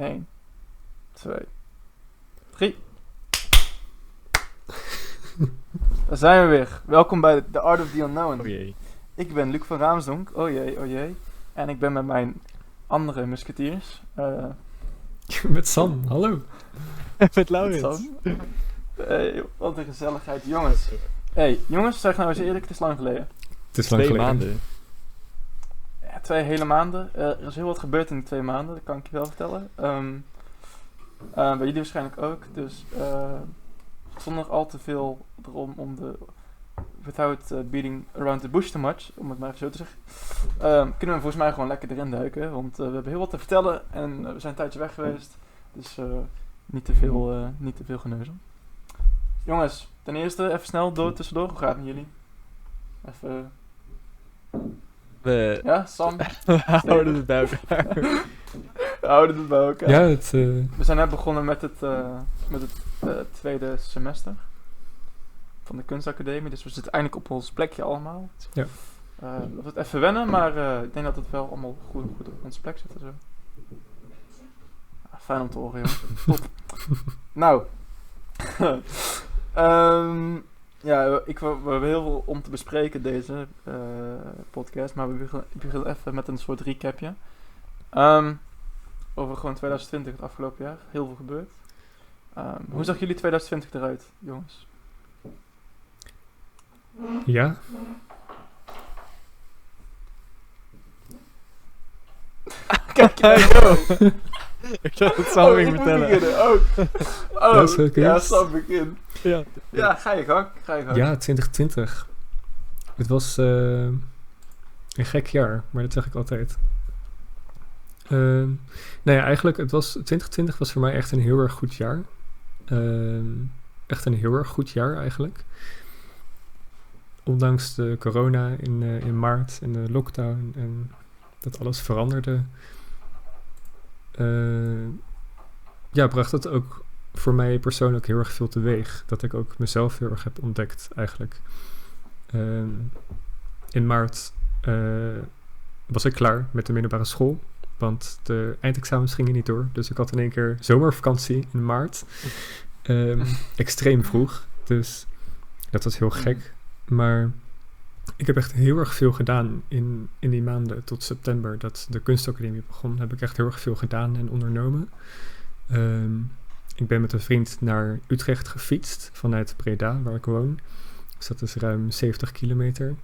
1, 2, 3. Daar zijn we weer. Welkom bij The Art of the Unknown. Oh jee. Ik ben Luc van Raamsdonk. Oh jee, oh jee. En ik ben met mijn andere musketiers. eh Met Sam, hallo. Met Laurens. Sam. Hey, wat een gezelligheid. Jongens. hey, jongens, zeg nou eens eerlijk, het is lang geleden. Het is lang Twee geleden. maanden. Twee hele maanden. Eh, er is heel wat gebeurd in die twee maanden, dat kan ik je wel vertellen. Ehm, eh, bij jullie waarschijnlijk ook. Dus eh, zonder al te veel erom om de. Without eh, beating around the bush too much, om het maar even zo te zeggen. ehm, kunnen we volgens mij gewoon lekker erin duiken. Want eh, we hebben heel wat te vertellen en eh, we zijn een tijdje weg geweest. Dus eh, niet, te veel, eh, niet te veel geneuzel. Jongens, ten eerste even snel door tussendoor. Hoe gaat het met jullie? Even. We Ja, Sam? houden het bij elkaar. We houden het bij elkaar. Ja, het, eh, We zijn net begonnen met het, eh, met het eh, tweede semester van de kunstacademie. Dus we zitten eindelijk op ons plekje allemaal. Ja. Eh, dat wordt even wennen, maar eh, ik denk dat het wel allemaal goed, goed op ons plek zit en zo. Ja, fijn om te horen, jongens. Top. nou. Ehm, ja, ik, we, we hebben heel veel om te bespreken deze eh, podcast, maar we beginnen, begin even met een soort recapje. Ehm, over gewoon 2020, het afgelopen jaar. Heel veel gebeurd. Ehm, hoe zag jullie 2020 eruit, jongens? ja. Kijk, yo. Ik zou het Sam oh, ging vertellen. beginnen. Oh, oh Dat is ook ja, eerst. Sam, begin. Ja. Ja, ga je gang. Ga je gang. ja, 2020. Het was eh, een gek jaar, maar dat zeg ik altijd. Ehm, nou ja, eigenlijk, het was, 2020 was voor mij echt een heel erg goed jaar. Ehm, echt een heel erg goed jaar eigenlijk. Ondanks de corona in, eh, in maart en de lockdown en dat alles veranderde. Eh, ja, bracht het ook voor mij persoonlijk heel erg veel teweeg. Dat ik ook mezelf heel erg heb ontdekt eigenlijk. Ehm, in maart eh, was ik klaar met de middelbare school. Want de eindexamens gingen niet door. Dus ik had in één keer zomervakantie in maart. Ehm, extreem vroeg. Dus dat was heel gek. Maar ik heb echt heel erg veel gedaan in, in die maanden tot september dat de kunstacademie begon. Heb ik echt heel erg veel gedaan en ondernomen. Ehm, ik ben met een vriend naar Utrecht gefietst vanuit Breda, waar ik woon. Dus dat is ruim 70 kilometer.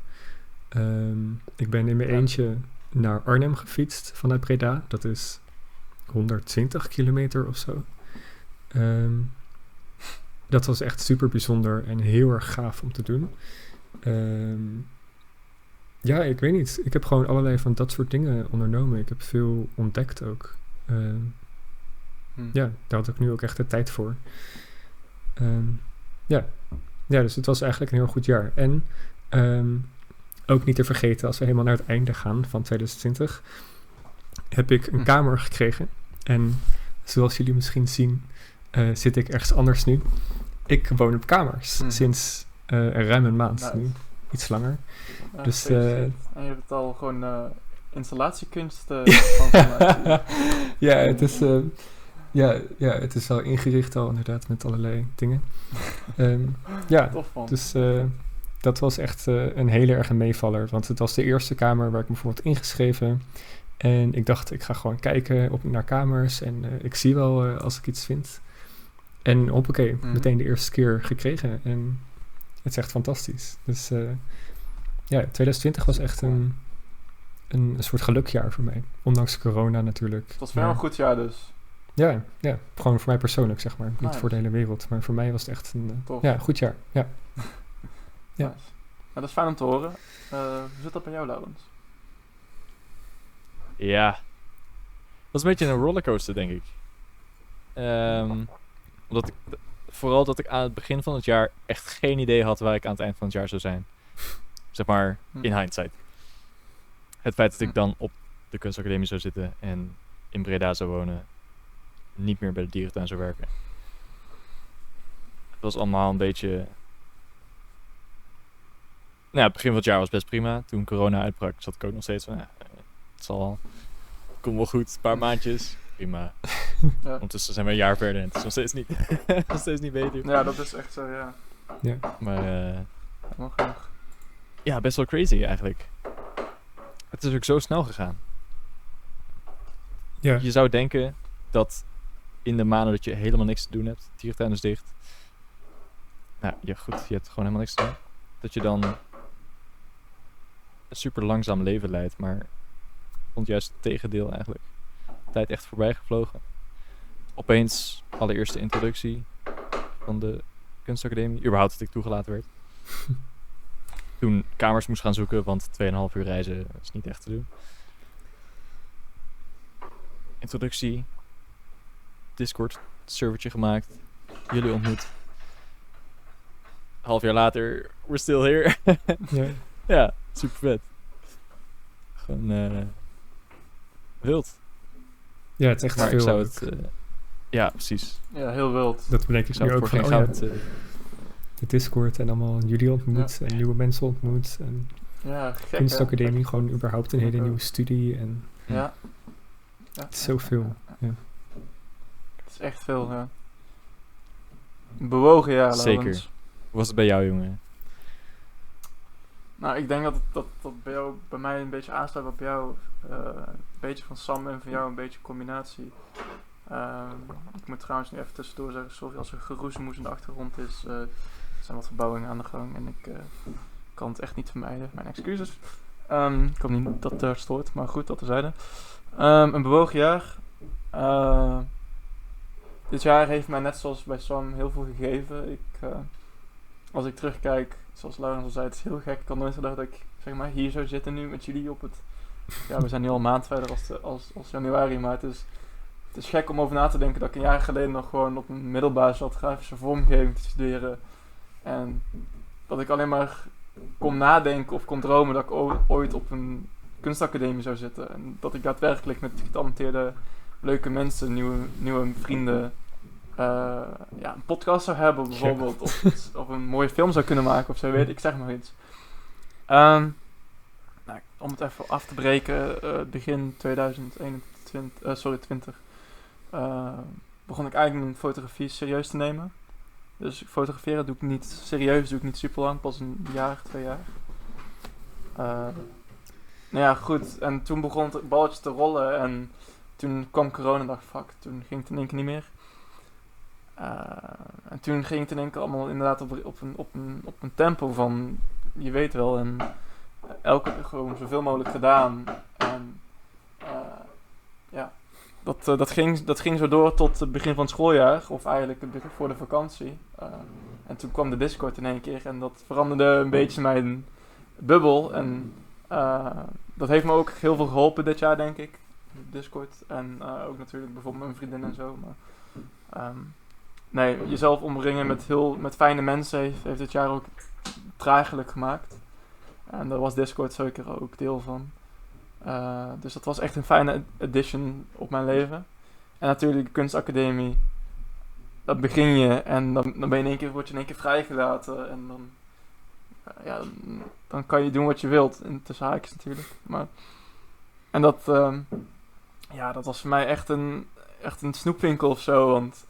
Ehm, ik ben in mijn Ja. eentje naar Arnhem gefietst vanuit Breda. Dat is 120 kilometer of zo. Ehm, dat was echt super bijzonder en heel erg gaaf om te doen. Ehm, ja, ik weet niet. Ik heb gewoon allerlei van dat soort dingen ondernomen. Ik heb veel ontdekt ook. Ehm, Hm. ja, daar had ik nu ook echt de tijd voor. Ehm, ja. ja, dus het was eigenlijk een heel goed jaar. En ehm, ook niet te vergeten, als we helemaal naar het einde gaan van 2020, heb ik een Hm. kamer gekregen. En zoals jullie misschien zien, eh, zit ik ergens anders nu. Ik woon op kamers Hm. sinds eh, ruim een maand Nice. nu. Iets langer. Ja, dus, eh, en je hebt al gewoon eh, installatiekunst van gemaakt. ja, het is, ja, ja, het is wel ingericht al inderdaad met allerlei dingen. Ehm, ja, Tof dus dat was echt een hele erge meevaller. Want het was de eerste kamer waar ik me voor had ingeschreven. En ik dacht, ik ga gewoon kijken op, naar kamers en ik zie wel als ik iets vind. En hoppakee, Mhm. meteen de eerste keer gekregen. En het is echt fantastisch. Dus eh, ja, 2020 was echt een, een, een soort gelukjaar voor mij. Ondanks corona natuurlijk. het was wel een goed jaar dus. ja, ja, gewoon voor mij persoonlijk, zeg maar. Niet voor de hele wereld, maar voor mij was het echt een eh, Tof. ja, goed jaar. Ja. Ja. Nice. Ja, dat is fijn om te horen. Eh, hoe zit dat bij jou, Laurens? Ja. Dat is een beetje een rollercoaster, denk ik. Ehm, omdat ik, vooral dat ik aan het begin van het jaar echt geen idee had waar ik aan het eind van het jaar zou zijn. Zeg maar, Hm. in hindsight. Het feit dat ik Hm. dan op de kunstacademie zou zitten en in Breda zou wonen, niet meer bij de dierentuin zou werken. Het was allemaal een beetje... Nou ja, het begin van het jaar was best prima. Toen corona uitbrak zat ik ook nog steeds van, ja, het zal wel. Komt wel goed, een paar maandjes. Prima. Ja. Ondertussen zijn we een jaar verder en het is nog steeds niet, nog steeds niet beter. ja, dat is echt zo, ja. Maar eh, ja, best wel crazy eigenlijk. Het is ook zo snel gegaan. Ja, Je zou denken dat in de maanden dat je helemaal niks te doen hebt, dierentuin is dicht. Nou ja, goed, je hebt gewoon helemaal niks te doen. Dat je dan een super langzaam leven leidt, maar ik vond juist het tegendeel eigenlijk. Tijd echt voorbij gevlogen. Opeens allereerste introductie van de kunstacademie, überhaupt dat ik toegelaten werd. Toen kamers moest gaan zoeken, want 2,5 uur reizen is niet echt te doen. Introductie, Discord servertje gemaakt, jullie ontmoet. Half jaar later, we're still here. ja. ja, super vet. Gewoon eh wild. ja, het is echt Maar veel. ik zou het... eh, ja, precies. Ja, heel wild. dat bedenk ik nu het ook voor van, geen oh ja, goud... eh, de Discord en allemaal jullie ontmoet en nieuwe mensen ontmoet. En Ja, gek hè? kunstacademie, gewoon überhaupt een hele Ja. nieuwe studie. En Ja. ja. het is zoveel. Ja. Het is echt veel, ja. Bewogen, ja, Zeker. Hoe was het bij jou, jongen? Nou, ik denk dat het dat, dat bij, jou, bij mij een beetje aansluit op jou. eh, een beetje van Sam en van jou een beetje combinatie. Ehm, ik moet trouwens nu even tussendoor zeggen, sorry als er geroezemoes in de achtergrond is. eh, er zijn wat verbouwingen aan de gang en ik eh, kan het echt niet vermijden. Mijn excuses. Ehm, ik hoop niet dat het stoort, maar goed, dat terzijde. Ehm een bewogen jaar. Eh, dit jaar heeft mij net zoals bij Sam heel veel gegeven. Ik, als ik terugkijk, zoals Laurens al zei, het is heel gek. Ik had nooit gedacht dat ik zeg maar, hier zou zitten nu met jullie op het... Ja, we zijn nu al een maand verder als, als, als januari, maar het is, het is gek om over na te denken dat ik een jaar geleden nog gewoon op een middelbare zat grafische vormgeving te studeren. En dat ik alleen maar kon nadenken of kon dromen dat ik ooit op een kunstacademie zou zitten. En dat ik daadwerkelijk met getalenteerde, leuke mensen, nieuwe, nieuwe vrienden, eh, ja, een podcast zou hebben bijvoorbeeld. Of, een mooie film zou kunnen maken of zo, weet ik, ik zeg maar iets. Ehm, nou, om het even af te breken, eh, begin 2021, eh, sorry, 20, eh, begon ik eigenlijk mijn fotografie serieus te nemen. Dus fotograferen doe ik niet serieus, doe ik niet super lang, pas een jaar, twee jaar. Eh, nou ja, goed. En toen begon het balletje te rollen en toen kwam corona en dacht fuck, toen ging het in één keer niet meer. Eh, en toen ging het in één keer allemaal inderdaad op, op, een, op, een, op een tempo van, je weet wel, en elke gewoon zoveel mogelijk gedaan. En ja, dat, eh, dat, ging, dat ging zo door tot het begin van het schooljaar, of eigenlijk voor de vakantie. Eh, en toen kwam de Discord in één keer en dat veranderde een beetje mijn bubbel. En eh, dat heeft me ook heel veel geholpen dit jaar, denk ik. Discord. En ook natuurlijk bijvoorbeeld mijn vriendin en zo. Maar, ehm, nee, jezelf omringen met, heel, met fijne mensen heeft, heeft dit jaar ook draaglijk gemaakt. En daar was Discord zeker ook deel van. Eh, dus dat was echt een fijne addition op mijn leven. En natuurlijk de kunstacademie. Dat begin je en dan, dan ben je in één keer, word je in één keer vrijgelaten. En dan, eh, ja, dan, kan je doen wat je wilt. In tussen haakjes natuurlijk. Maar, en dat, ehm, ja, dat was voor mij echt een, echt een snoepwinkel of zo. Want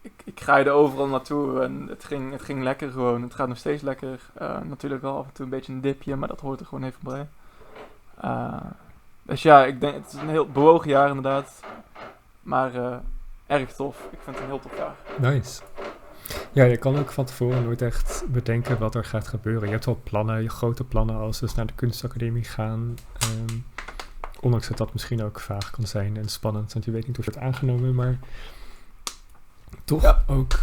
ik, ik graaide overal naartoe en het ging, het ging lekker gewoon. Het gaat nog steeds lekker. Eh, natuurlijk wel af en toe een beetje een dipje, maar dat hoort er gewoon even bij. Eh, dus ja, ik denk, het is een heel bewogen jaar inderdaad. Maar eh, erg tof. Ik vind het een heel tof jaar. Nice. Ja, je kan ook van tevoren nooit echt bedenken wat er gaat gebeuren. Je hebt wel plannen, je grote plannen als dus naar de kunstacademie gaan. Ehm, ondanks dat dat misschien ook vaag kan zijn en spannend, want je weet niet of je wordt aangenomen. Maar toch Ja. ook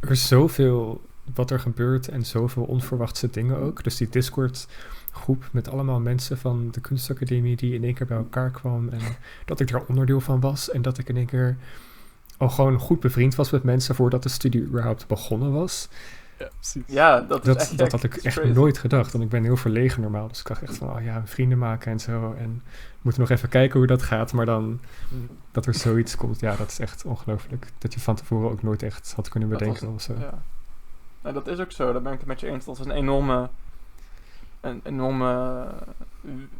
er zoveel wat er gebeurt en zoveel onverwachte dingen ook. Dus die Discord groep met allemaal mensen van de kunstacademie die in één keer bij elkaar kwam. En dat ik er onderdeel van was. En dat ik in één keer al gewoon goed bevriend was met mensen voordat de studie überhaupt begonnen was. Ja, precies. Ja, dat Dat, echt dat had ik echt crazy. nooit gedacht. Want ik ben heel verlegen normaal. Dus ik dacht echt van, oh ja, vrienden maken en zo. En we moeten nog even kijken hoe dat gaat. Maar dan dat er zoiets komt, ja, dat is echt ongelooflijk. Dat je van tevoren ook nooit echt had kunnen Dat bedenken was- of zo. Ja. Nee, dat is ook zo. Daar ben ik het met je eens. Dat is een enorme, een enorme,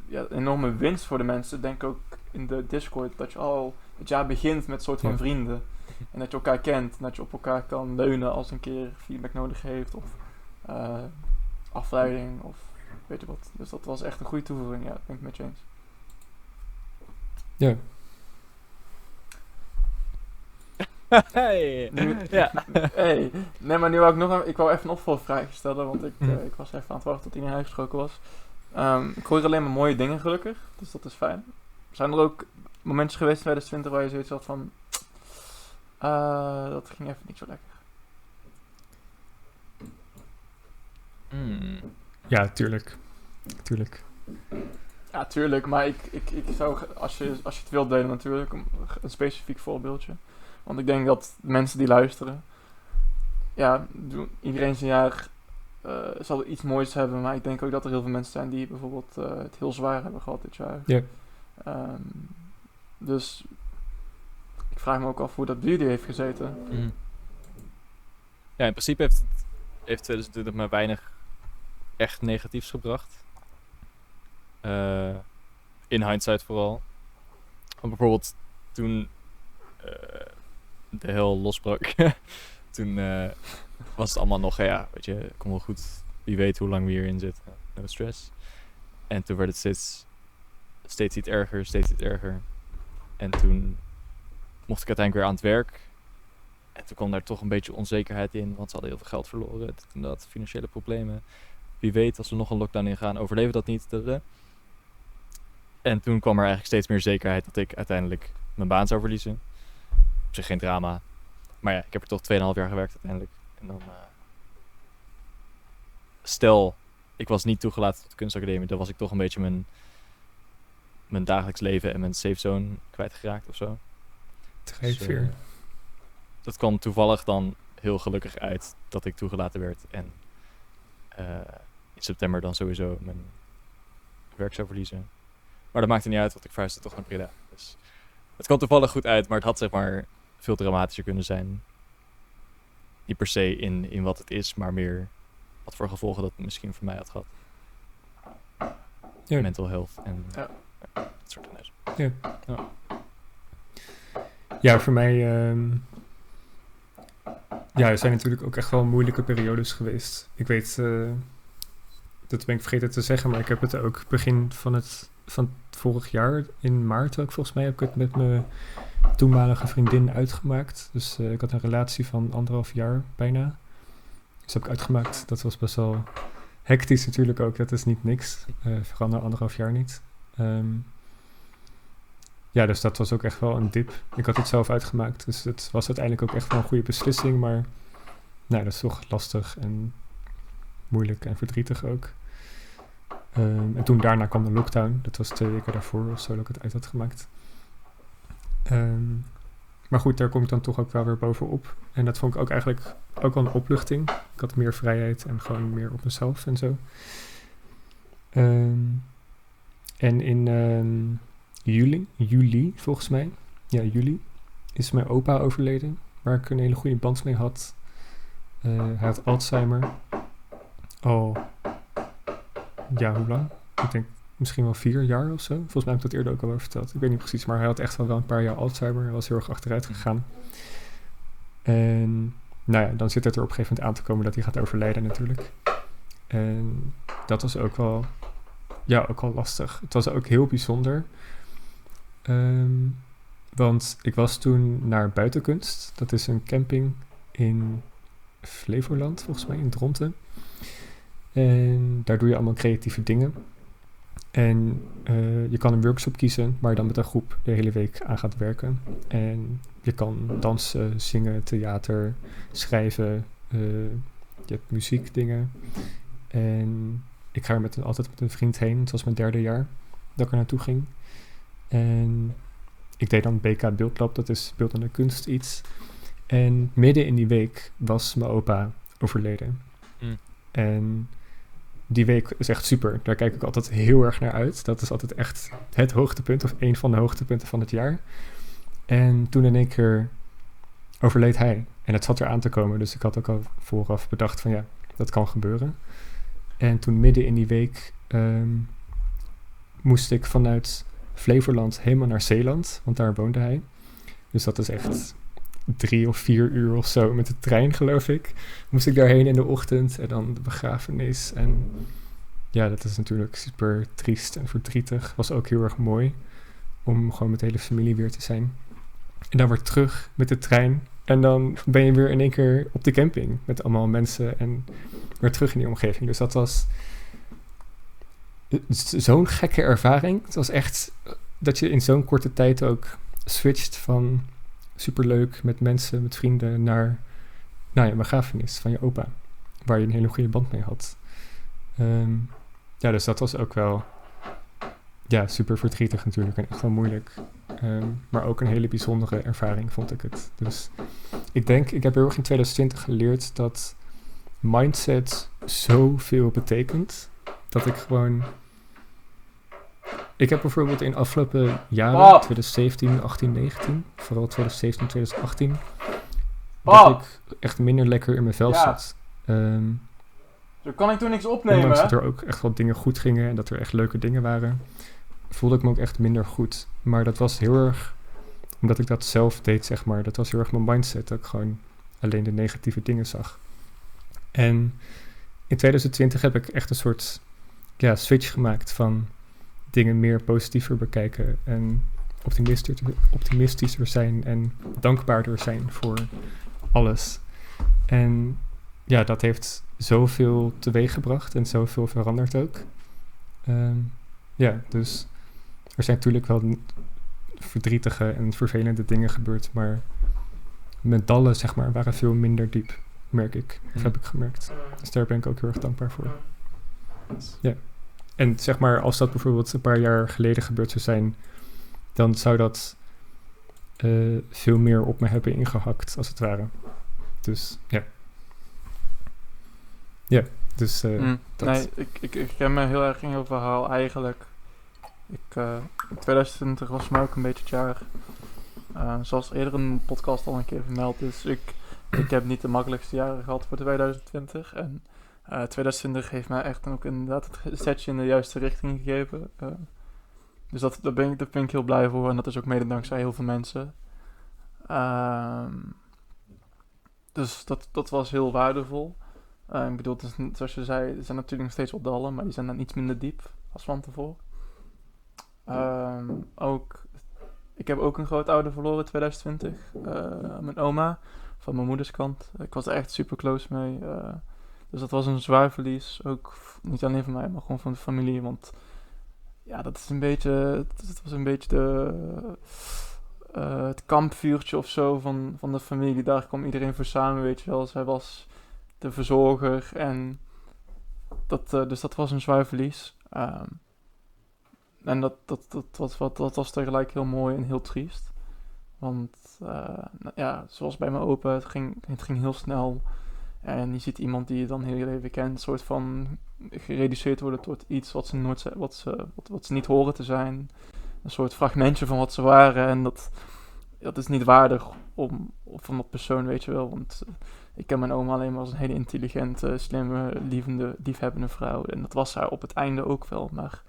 ja, enorme winst voor de mensen. Ik denk ook in de Discord dat je al het jaar begint met een soort van Ja. vrienden. En dat je elkaar kent. En dat je op elkaar kan leunen als een keer feedback nodig heeft. Of eh, afleiding. Of weet je wat. Dus dat was echt een goede toevoeging. Ja, dat ben ik met je eens. Ja, hey. Ja. hey, nee, maar nu wou ik nog een, ik wou even een opvolgvraag stellen, want ik, Mhm. eh, ik was even aan het wachten tot hij naar huis gesproken was. Ehm, ik hoor alleen maar mooie dingen gelukkig, dus dat is fijn. Zijn er ook momentjes geweest in 2020 waar je zoiets had van, eh, dat ging even niet zo lekker? Hmm. ja tuurlijk. Tuurlijk. Ja, tuurlijk, maar ik, ik, ik zou, als je, als je het wilt delen natuurlijk, een specifiek voorbeeldje. Want ik denk dat mensen die luisteren, ja, doen, iedereen zijn jaar eh, zal iets moois hebben, maar ik denk ook dat er heel veel mensen zijn die bijvoorbeeld eh, het heel zwaar hebben gehad dit jaar. Ja. Ehm, dus ik vraag me ook af hoe dat bij jullie heeft gezeten. Mhm. Ja, in principe heeft, het, heeft 2020 me weinig echt negatiefs gebracht. Eh, in hindsight vooral. Want bijvoorbeeld toen eh, de hel losbrak, toen eh, was het allemaal nog, ja, weet je, kom wel goed. Wie weet hoe lang we hierin zitten. No stress. En toen werd het steeds, steeds iets erger, steeds iets erger. En toen mocht ik uiteindelijk weer aan het werk. En toen kwam daar toch een beetje onzekerheid in, want ze hadden heel veel geld verloren. dat, financiële problemen. Wie weet, als we nog een lockdown ingaan, overleven dat niet. En toen kwam er eigenlijk steeds meer zekerheid dat ik uiteindelijk mijn baan zou verliezen. Op zich geen drama. Maar ja, ik heb er toch 2,5 jaar gewerkt uiteindelijk. En dan... eh, stel, ik was niet toegelaten tot de kunstacademie, dan was ik toch een beetje mijn, mijn dagelijks leven en mijn safe zone kwijtgeraakt of zo. Dus, eh, dat kwam toevallig dan heel gelukkig uit dat ik toegelaten werd. En eh, in september dan sowieso mijn werk zou verliezen. Maar dat maakte niet uit, want ik verhuisde toch naar Breda. Dus het kwam toevallig goed uit, maar het had zeg maar veel dramatischer kunnen zijn. Niet per se in, in wat het is, maar meer wat voor gevolgen dat misschien voor mij had gehad. Ja. Mental health en Ja. dat soort dingen. Ja, voor mij. ehm, ja, er zijn natuurlijk ook echt wel moeilijke periodes geweest. Ik weet, eh, dat ben ik vergeten te zeggen, maar ik heb het ook begin van het, van het vorig jaar, in maart ook volgens mij, heb ik het met mijn toenmalige vriendin uitgemaakt. Dus eh, ik had een relatie van anderhalf jaar bijna. Dus heb ik uitgemaakt. Dat was best wel hectisch natuurlijk ook. Dat is niet niks. Eh vooral na anderhalf jaar niet. Ehm, ja, dus dat was ook echt wel een dip. Ik had het zelf uitgemaakt, dus het was uiteindelijk ook echt wel een goede beslissing. Maar nou, dat is toch lastig en moeilijk en verdrietig ook. Ehm, en toen daarna kwam de lockdown. Dat was twee weken daarvoor of zo dat ik het uit had gemaakt. Ehm, maar goed, daar kom ik dan toch ook wel weer bovenop. En dat vond ik ook eigenlijk ook wel een opluchting. Ik had meer vrijheid en gewoon meer op mezelf en zo. Ehm, en in ehm, juli, juli volgens mij, ja juli, is mijn opa overleden. Waar ik een hele goede band mee had. Eh, hij had Alzheimer. Al, ja hoe lang? Ik denk misschien wel vier jaar of zo. Volgens mij heb ik dat eerder ook al over verteld. Ik weet niet precies, maar hij had echt wel wel een paar jaar Alzheimer. Hij was heel erg achteruit gegaan. En nou ja, dan zit het er op een gegeven moment aan te komen dat hij gaat overlijden natuurlijk. En dat was ook wel, ja, ook wel lastig. Het was ook heel bijzonder. Ehm, want ik was toen naar Buitenkunst. Dat is een camping in Flevoland, volgens mij, in Dronten. En daar doe je allemaal creatieve dingen. En eh, je kan een workshop kiezen waar je dan met een groep de hele week aan gaat werken. En je kan dansen, zingen, theater, schrijven. eh, je hebt muziekdingen. En ik ga er met een, altijd met een vriend heen. Het was mijn derde jaar dat ik er naartoe ging. En ik deed dan BK Beeldlab, dat is beeldende kunst iets. En midden in die week was mijn opa overleden. Mm. En die week is echt super. Daar kijk ik altijd heel erg naar uit. Dat is altijd echt het hoogtepunt of een van de hoogtepunten van het jaar. En toen in één keer overleed hij. En het zat er aan te komen. Dus ik had ook al vooraf bedacht van ja, dat kan gebeuren. En toen midden in die week ehm, moest ik vanuit Flevoland helemaal naar Zeeland. Want daar woonde hij. Dus dat is echt drie of vier uur of zo met de trein, geloof ik. Moest ik daarheen in de ochtend en dan de begrafenis. En ja, dat is natuurlijk super triest en verdrietig. Was ook heel erg mooi om gewoon met de hele familie weer te zijn. En dan weer terug met de trein. En dan ben je weer in één keer op de camping met allemaal mensen en weer terug in die omgeving. Dus dat was zo'n gekke ervaring. Het was echt dat je in zo'n korte tijd ook switcht van superleuk met mensen, met vrienden, naar nou ja, begrafenis van je opa. Waar je een hele goede band mee had. Ehm, ja, dus dat was ook wel ja, super verdrietig natuurlijk en echt wel moeilijk. Ehm, maar ook een hele bijzondere ervaring vond ik het. Dus ik denk, ik heb heel erg in 2020 geleerd dat mindset zoveel betekent. Dat ik gewoon. Ik heb bijvoorbeeld in afgelopen jaren, 2017, 18, 19, vooral 2017, 2018, dat ik echt minder lekker in mijn vel zat. Um, Zo kan ik toen niks opnemen. Ondanks dat er ook echt wel dingen goed gingen en dat er echt leuke dingen waren, voelde ik me ook echt minder goed. Maar dat was heel erg, omdat ik dat zelf deed, zeg maar. Dat was heel erg mijn mindset, dat ik gewoon alleen de negatieve dingen zag. En in 2020 heb ik echt een soort ja, switch gemaakt van dingen meer positiever bekijken en optimistischer, optimistischer zijn en dankbaarder zijn voor alles. En ja, dat heeft zoveel teweeg gebracht en zoveel veranderd ook. Ehm, ja, dus er zijn natuurlijk wel verdrietige en vervelende dingen gebeurd, maar mijn dallen, zeg maar, waren veel minder diep merk ik. Of heb ik gemerkt. Dus daar ben ik ook heel erg dankbaar voor. Ja. En zeg maar, als dat bijvoorbeeld een paar jaar geleden gebeurd zou zijn, dan zou dat uh, veel meer op me hebben ingehakt, als het ware. Dus ja. Ja, dus. Uh, mm, nee, ik, ik, ik ken me heel erg in jouw verhaal eigenlijk. Ik, uh, 2020 was me ook een beetje het jaar. Zoals eerder een podcast al een keer vermeld. Dus ik ik heb niet de makkelijkste jaren gehad voor 2020. En uh, eh, 2020 heeft mij echt ook inderdaad het setje in de juiste richting gegeven. Uh, dus dat, ben ik, daar ben ik heel blij voor. En dat is ook mede dankzij heel veel mensen. Uh, dus dat, dat was heel waardevol. Uh, ik bedoel, zoals je zei, er zijn natuurlijk nog steeds opdallen, maar die zijn dan iets minder diep als van tevoren. Ehm, ook, ik heb ook een grootouder verloren in 2020. mijn oma van mijn moeders kant. Ik was er echt super close mee. Dus dat was een zwaar verlies. Ook niet alleen van mij, maar gewoon van de familie. Want ja, dat is een beetje. Het was een beetje de. Uh, het kampvuurtje of zo van, van de familie. Daar kwam iedereen voor samen, weet je wel. Zij was de verzorger. En dat, uh, dus dat was een zwaar verlies. Um, en dat, dat, dat, dat, dat, dat was tegelijk heel mooi en heel triest. Want uh, ja, zoals bij mijn opa, het ging, het ging heel snel. En je ziet iemand die je dan heel je leven kent, soort van gereduceerd worden tot iets wat ze, nooit, wat ze, wat, wat ze niet horen te zijn. Een soort fragmentje van wat ze waren. En dat, dat is niet waardig om, van dat persoon, weet je wel. Want uh, ik ken mijn oma alleen maar als een hele intelligente, slimme, lievende, liefhebbende vrouw. En dat was haar op het einde ook wel. Maar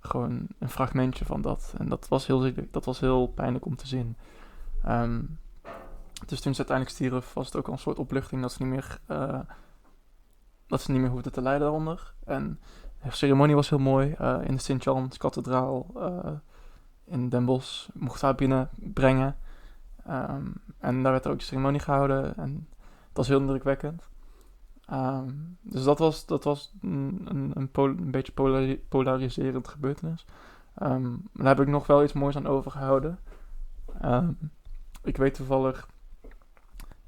gewoon een fragmentje van dat. En dat was heel, dat was heel pijnlijk om te zien. Um, dus toen ze uiteindelijk stierf, was het ook al een soort opluchting dat ze niet meer, uh, dat ze niet meer hoefden te lijden daaronder. En de ceremonie was heel mooi uh, in de Sint-Jans kathedraal uh, in Den Bosch. Mocht haar binnenbrengen. Um, en daar werd er ook de ceremonie gehouden. En dat was heel indrukwekkend. Um, dus dat was, dat was een, een, beetje polariserend gebeurtenis. Um, daar heb ik nog wel iets moois aan overgehouden. Ik weet toevallig,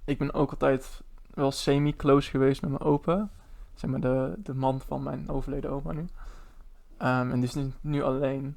ik ben ook altijd wel semi-close geweest met mijn opa. Zeg maar de, de man van mijn overleden oma nu. Um, en die is nu, nu alleen.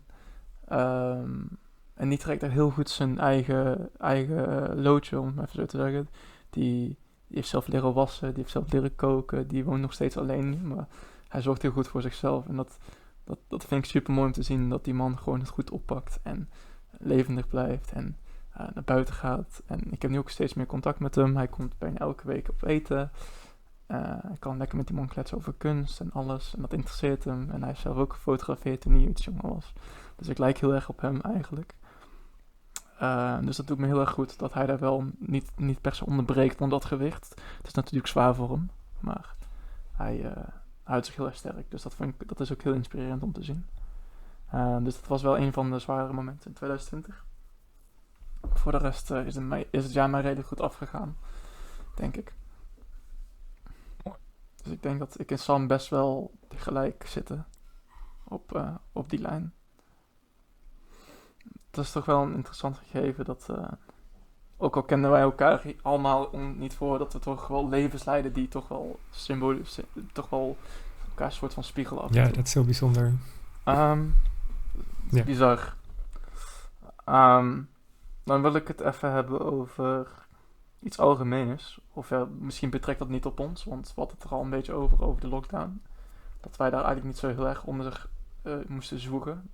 Um, en die trekt er heel goed zijn eigen, eigen loodje, om het even zo te zeggen. Die, die heeft zelf leren wassen, die heeft zelf leren koken. Die woont nog steeds alleen, maar hij zorgt heel goed voor zichzelf. En dat, dat, dat vind ik super mooi om te zien, dat die man gewoon het goed oppakt en levendig blijft. En uh, naar buiten gaat. En ik heb nu ook steeds meer contact met hem. Hij komt bijna elke week op eten. Uh, ik kan lekker met die man kletsen over kunst en alles. En dat interesseert hem. En hij heeft zelf ook gefotografeerd toen hij iets jonger was. Dus ik lijk heel erg op hem eigenlijk. Eh, dus dat doet me heel erg goed dat hij daar wel niet, niet per se onderbreekt onder dat gewicht. Het is natuurlijk zwaar voor hem, maar hij uh, houdt zich heel erg sterk. Dus dat, vind ik, dat is ook heel inspirerend om te zien. Dus dat was wel een van de zware momenten in 2020. Voor de rest is, het mij, is het jaar mij redelijk goed afgegaan, denk ik. Dus ik denk dat ik en Sam best wel gelijk zitten op, op die lijn dat is toch wel een interessant gegeven dat, uh, ook al kennen wij elkaar allemaal niet voor, dat we toch wel levens leiden die toch wel symbolisch, toch wel elkaar een soort van spiegel af. Ja, dat is heel bijzonder. Um, ja. Bizar. Um, dan wil ik het even hebben over iets algemeens. Of ja, misschien betrekt dat niet op ons, want we hadden het er al een beetje over, over de lockdown. Dat wij daar eigenlijk niet zo heel erg onder uh, moesten zoeken.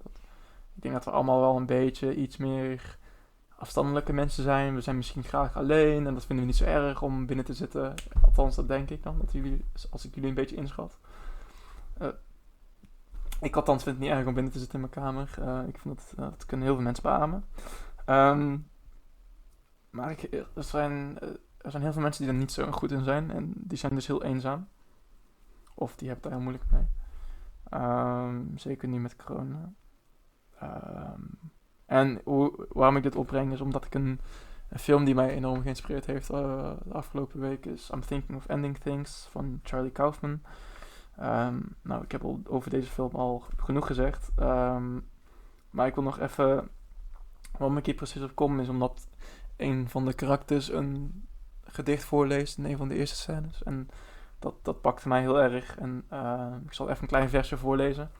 Ik denk dat we allemaal wel een beetje iets meer afstandelijke mensen zijn. We zijn misschien graag alleen en dat vinden we niet zo erg om binnen te zitten. Althans, dat denk ik dan, dat jullie, als ik jullie een beetje inschat. Uh, ik althans vind het niet erg om binnen te zitten in mijn kamer. Uh, ik vind dat, dat kunnen heel veel mensen beamen. Um, maar er, zijn, er zijn heel veel mensen die er niet zo goed in zijn. En die zijn dus heel eenzaam. Of die hebben daar heel moeilijk mee. Um, zeker niet met corona. Um, en waarom ik dit opbreng is omdat ik een, een film die mij enorm geïnspireerd heeft uh, de afgelopen week is I'm Thinking of Ending Things van Charlie Kaufman. Nou, ik heb al over deze film al genoeg gezegd. Maar ik wil nog even. Waarom ik hier precies op kom is omdat een van de karakters een gedicht voorleest in een van de eerste scènes. En dat, dat pakte mij heel erg. En uh, ik zal even een klein versje voorlezen.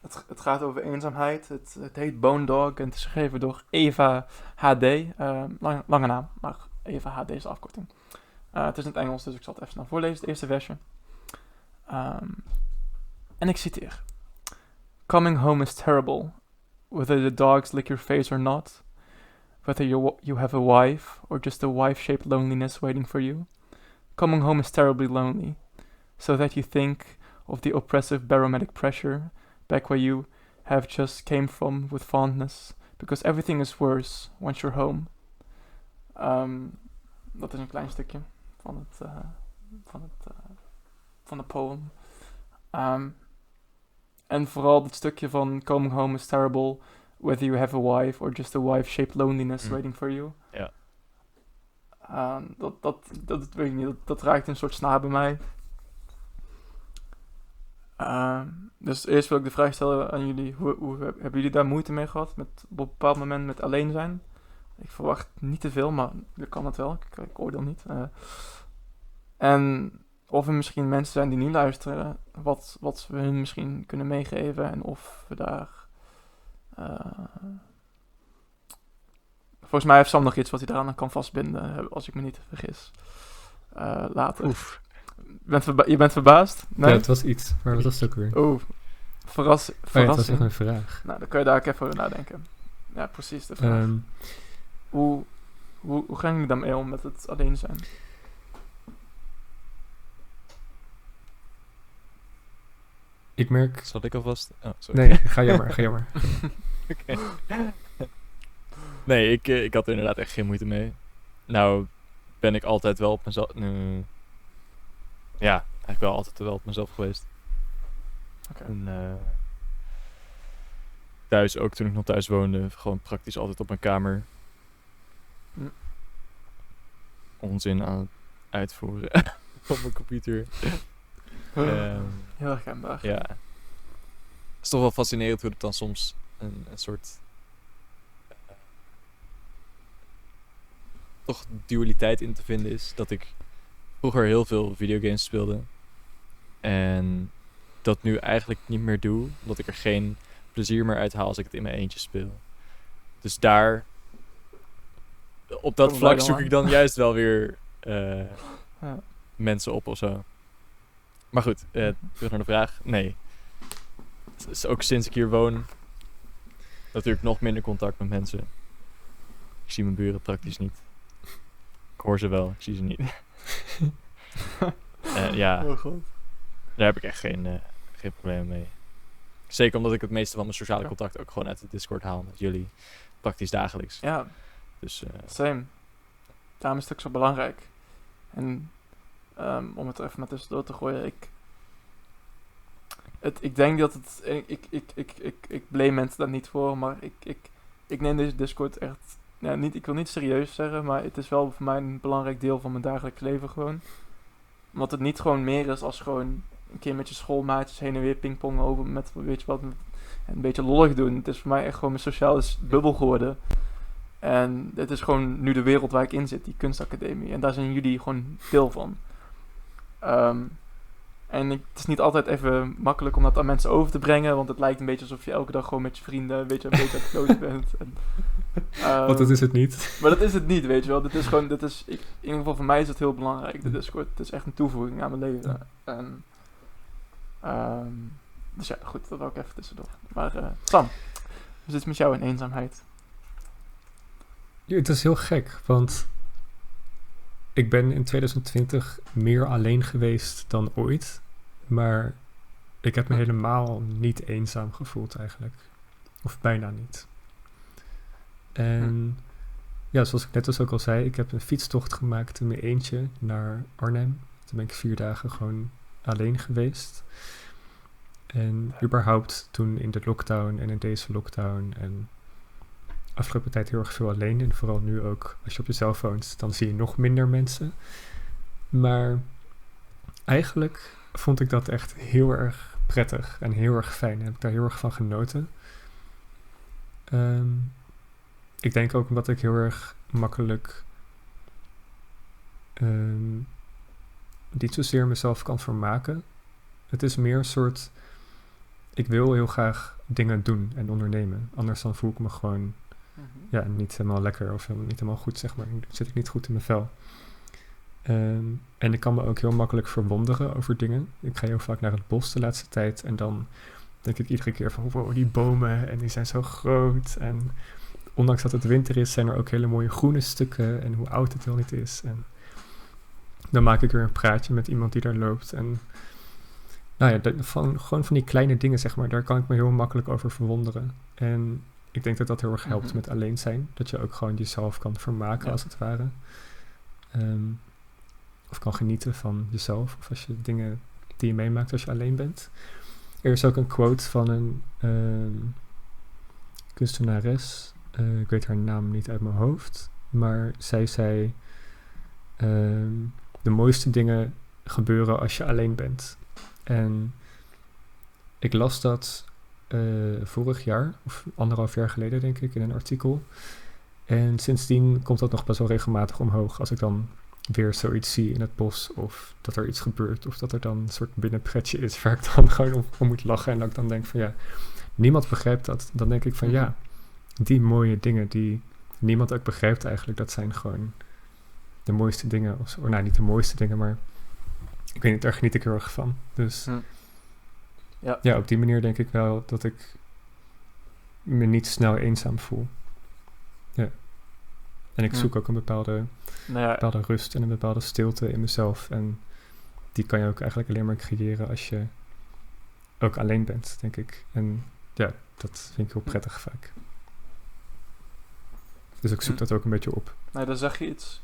Het, het gaat over eenzaamheid. Het, het heet Bone Dog en het is geschreven door Eva HD. Uh, lang, lange naam, maar Eva HD is de afkorting. Uh, het is in het Engels, dus ik zal het even snel voorlezen, het eerste versje. Um, en ik citeer. Coming home is terrible, whether the dogs lick your face or not. Whether you, you have a wife or just a wife-shaped loneliness waiting for you. Coming home is terribly lonely, so that you think of the oppressive barometric pressure back where you have just came from with fondness, because everything is worse once you're home. Um, dat is een klein stukje van het, uh, van het, uh, van de poem. Um, en vooral het stukje van coming home is terrible, whether you have a wife or just a wife-shaped loneliness mm. waiting for you. Ja. Um, dat, dat, dat, weet ik niet, dat, dat raakt een soort snaar bij mij. Uh, dus eerst wil ik de vraag stellen aan jullie. Hoe, hoe, hebben jullie daar moeite mee gehad? Met op een bepaald moment met alleen zijn? Ik verwacht niet te veel, maar dat kan het wel. Ik, ik oordeel niet. Uh, en of er misschien mensen zijn die niet luisteren. Wat, wat we hun misschien kunnen meegeven. En of we daar... Uh, volgens mij heeft Sam nog iets wat hij eraan kan vastbinden. Als ik me niet vergis. Uh, later. Oef bent je bent verbaasd? Nee? Ja, het was iets. Maar wat was het ook weer? Oeh, Verras verrassing. Oh, ja, dat was echt een vraag. Nou, dan kan je daar ook even over nadenken. Ja, precies de vraag. Um, hoe, hoe, hoe gaan jullie daarmee om met het alleen zijn? Ik merk... Zal ik alvast... Oh, sorry. Nee, ga jammer, ga jammer. Oké. Nee, ik, eh, ik had er inderdaad echt geen moeite mee. Nou, ben ik altijd wel op mezelf... Nu, ja, eigenlijk wel altijd wel op mezelf geweest. Okay. En, uh, thuis ook, toen ik nog thuis woonde, gewoon praktisch altijd op mijn kamer. Hm. Onzin aan het uitvoeren op mijn computer. Um, Heel herkenbaar. Ja. Het is toch wel fascinerend hoe het dan soms een, een soort... Uh, toch dualiteit in te vinden is. Dat ik vroeger heel veel videogames speelde. En dat nu eigenlijk niet meer doe. Omdat ik er geen plezier meer uit haal als ik het in mijn eentje speel. Dus daar... Op dat vlak zoek ik dan juist wel weer uh, ja. mensen op of zo. Maar goed, uh, terug naar de vraag. Nee. ook sinds ik hier woon... Natuurlijk nog minder contact met mensen. Ik zie mijn buren praktisch niet. Ik hoor ze wel, ik zie ze niet. uh, ja, oh, God. daar heb ik echt geen, uh, geen probleem mee. Zeker omdat ik het meeste van mijn sociale contact ook gewoon uit de Discord haal met jullie. Praktisch dagelijks. Ja, Dus eh, Same. Daarom is het ook zo belangrijk. En ehm, om het er even maar tussendoor te gooien, ik... Het, ik denk dat het... Ik, ik, ik, ik, ik, blame mensen daar niet voor, maar ik, ik, ik neem deze Discord echt... Ja, niet, ik wil niet serieus zeggen, maar het is wel voor mij een belangrijk deel van mijn dagelijks leven gewoon. Omdat het niet gewoon meer is als gewoon een keer met je schoolmaatjes heen en weer pingpongen over met, weet je wat, een beetje lollig doen. Het is voor mij echt gewoon mijn sociale bubbel geworden. En het is gewoon nu de wereld waar ik in zit, die kunstacademie. En daar zijn jullie gewoon deel van. Ehm, en ik, het is niet altijd even makkelijk om dat aan mensen over te brengen, want het lijkt een beetje alsof je elke dag gewoon met je vrienden een beetje, een beetje aan het bent. En, ehm, Want dat is het niet. maar dat is het niet, weet je wel. Dit is gewoon, dit is, ik, in ieder geval voor mij is het heel belangrijk. De Discord, het is echt een toevoeging aan mijn leven. En, ehm, dus ja, goed, dat ik even tussendoor. Maar eh, Sam, hoe zit het met jou in eenzaamheid? Ja, het is heel gek, want ik ben in 2020 meer alleen geweest dan ooit. Maar ik heb me helemaal niet eenzaam gevoeld eigenlijk. Of bijna niet. En ja, zoals ik net dus ook al zei, ik heb een fietstocht gemaakt in mijn eentje naar Arnhem. Toen ben ik vier dagen gewoon alleen geweest. En überhaupt toen in de lockdown en in deze lockdown en afgelopen tijd heel erg veel alleen. En vooral nu ook, als je op jezelf woont, dan zie je nog minder mensen. Maar eigenlijk vond ik dat echt heel erg prettig en heel erg fijn. Heb ik daar heel erg van genoten. Ehm, ik denk ook omdat ik heel erg makkelijk ehm, niet zozeer mezelf kan vermaken. Het is meer een soort. Ik wil heel graag dingen doen en ondernemen. Anders dan voel ik me gewoon ja, niet helemaal lekker of helemaal niet helemaal goed, zeg maar. Zit ik niet goed in mijn vel. Ehm, en ik kan me ook heel makkelijk verwonderen over dingen. Ik ga heel vaak naar het bos de laatste tijd en dan denk ik iedere keer van, wow, die bomen en die zijn zo groot. En ondanks dat het winter is, zijn er ook hele mooie groene stukken en hoe oud het wel niet is. En dan maak ik weer een praatje met iemand die daar loopt. En nou ja, van, gewoon van die kleine dingen, zeg maar, daar kan ik me heel makkelijk over verwonderen. En ik denk dat dat heel erg helpt Mhm. met alleen zijn. Dat je ook gewoon jezelf kan vermaken, Ja. als het ware. Ehm, of kan genieten van jezelf. Of als je dingen die je meemaakt als je alleen bent. Er is ook een quote van een ehm, kunstenares. Eh, ik weet haar naam niet uit mijn hoofd. Maar zij zei... ehm, de mooiste dingen gebeuren als je alleen bent. En ik las dat vorig jaar, of anderhalf jaar geleden denk ik, in een artikel. En sindsdien komt dat nog best wel regelmatig omhoog. Als ik dan weer zoiets zie in het bos, of dat er iets gebeurt, of dat er dan een soort binnenpretje is waar ik dan gewoon om, om moet lachen. En dat ik dan denk van ja, niemand begrijpt dat. Dan denk ik van ja, die mooie dingen die niemand ook begrijpt eigenlijk, dat zijn gewoon de mooiste dingen. Of, nou, niet de mooiste dingen, maar ik weet niet, daar geniet ik heel erg van. Dus. Ja. ja, op die manier denk ik wel dat ik me niet snel eenzaam voel. Ja. En ik zoek ook een bepaalde, Nou ja, bepaalde rust en een bepaalde stilte in mezelf. En die kan je ook eigenlijk alleen maar creëren als je ook alleen bent, denk ik. En ja, dat vind ik heel prettig vaak. Dus ik zoek dat ook een beetje op. nee, dan zeg je iets.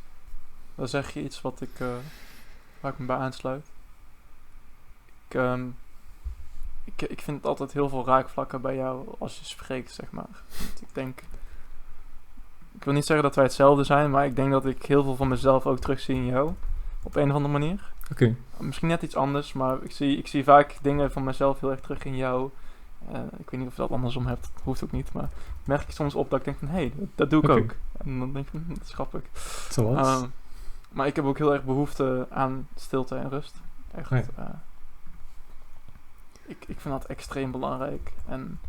Dan zeg je iets wat ik, eh, waar ik me bij aansluit. Ik, ehm, ik, ik vind altijd heel veel raakvlakken bij jou als je spreekt, zeg maar. Want ik denk... Ik wil niet zeggen dat wij hetzelfde zijn, maar ik denk dat ik heel veel van mezelf ook terugzie in jou. Op een of andere manier. Oké, Misschien net iets anders, maar ik zie, ik zie vaak dingen van mezelf heel erg terug in jou. Eh, ik weet niet of je dat andersom hebt, hoeft ook niet, maar merk ik soms op dat ik denk van, hé, hey, dat, dat doe ik ook. En dan denk ik van, hm, dat is grappig. zoals? Ehm, maar ik heb ook heel erg behoefte aan stilte en rust. Echt. Ja. eh, ik, ik vind dat extreem belangrijk. En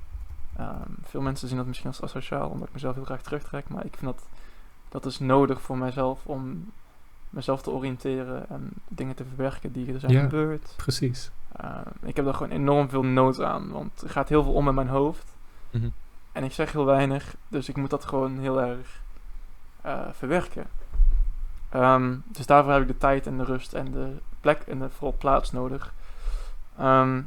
ehm, veel mensen zien dat misschien als asociaal, omdat ik mezelf heel graag terugtrek. Maar ik vind dat, dat is nodig voor mijzelf om mezelf te oriënteren en dingen te verwerken die er zijn Ja. gebeurd. Precies. Ehm, ik heb daar gewoon enorm veel nood aan, want er gaat heel veel om in mijn hoofd. Mhm. En ik zeg heel weinig, dus ik moet dat gewoon heel erg eh, verwerken. Ehm, dus daarvoor heb ik de tijd en de rust en de plek en de vooral plaats nodig. Ehm,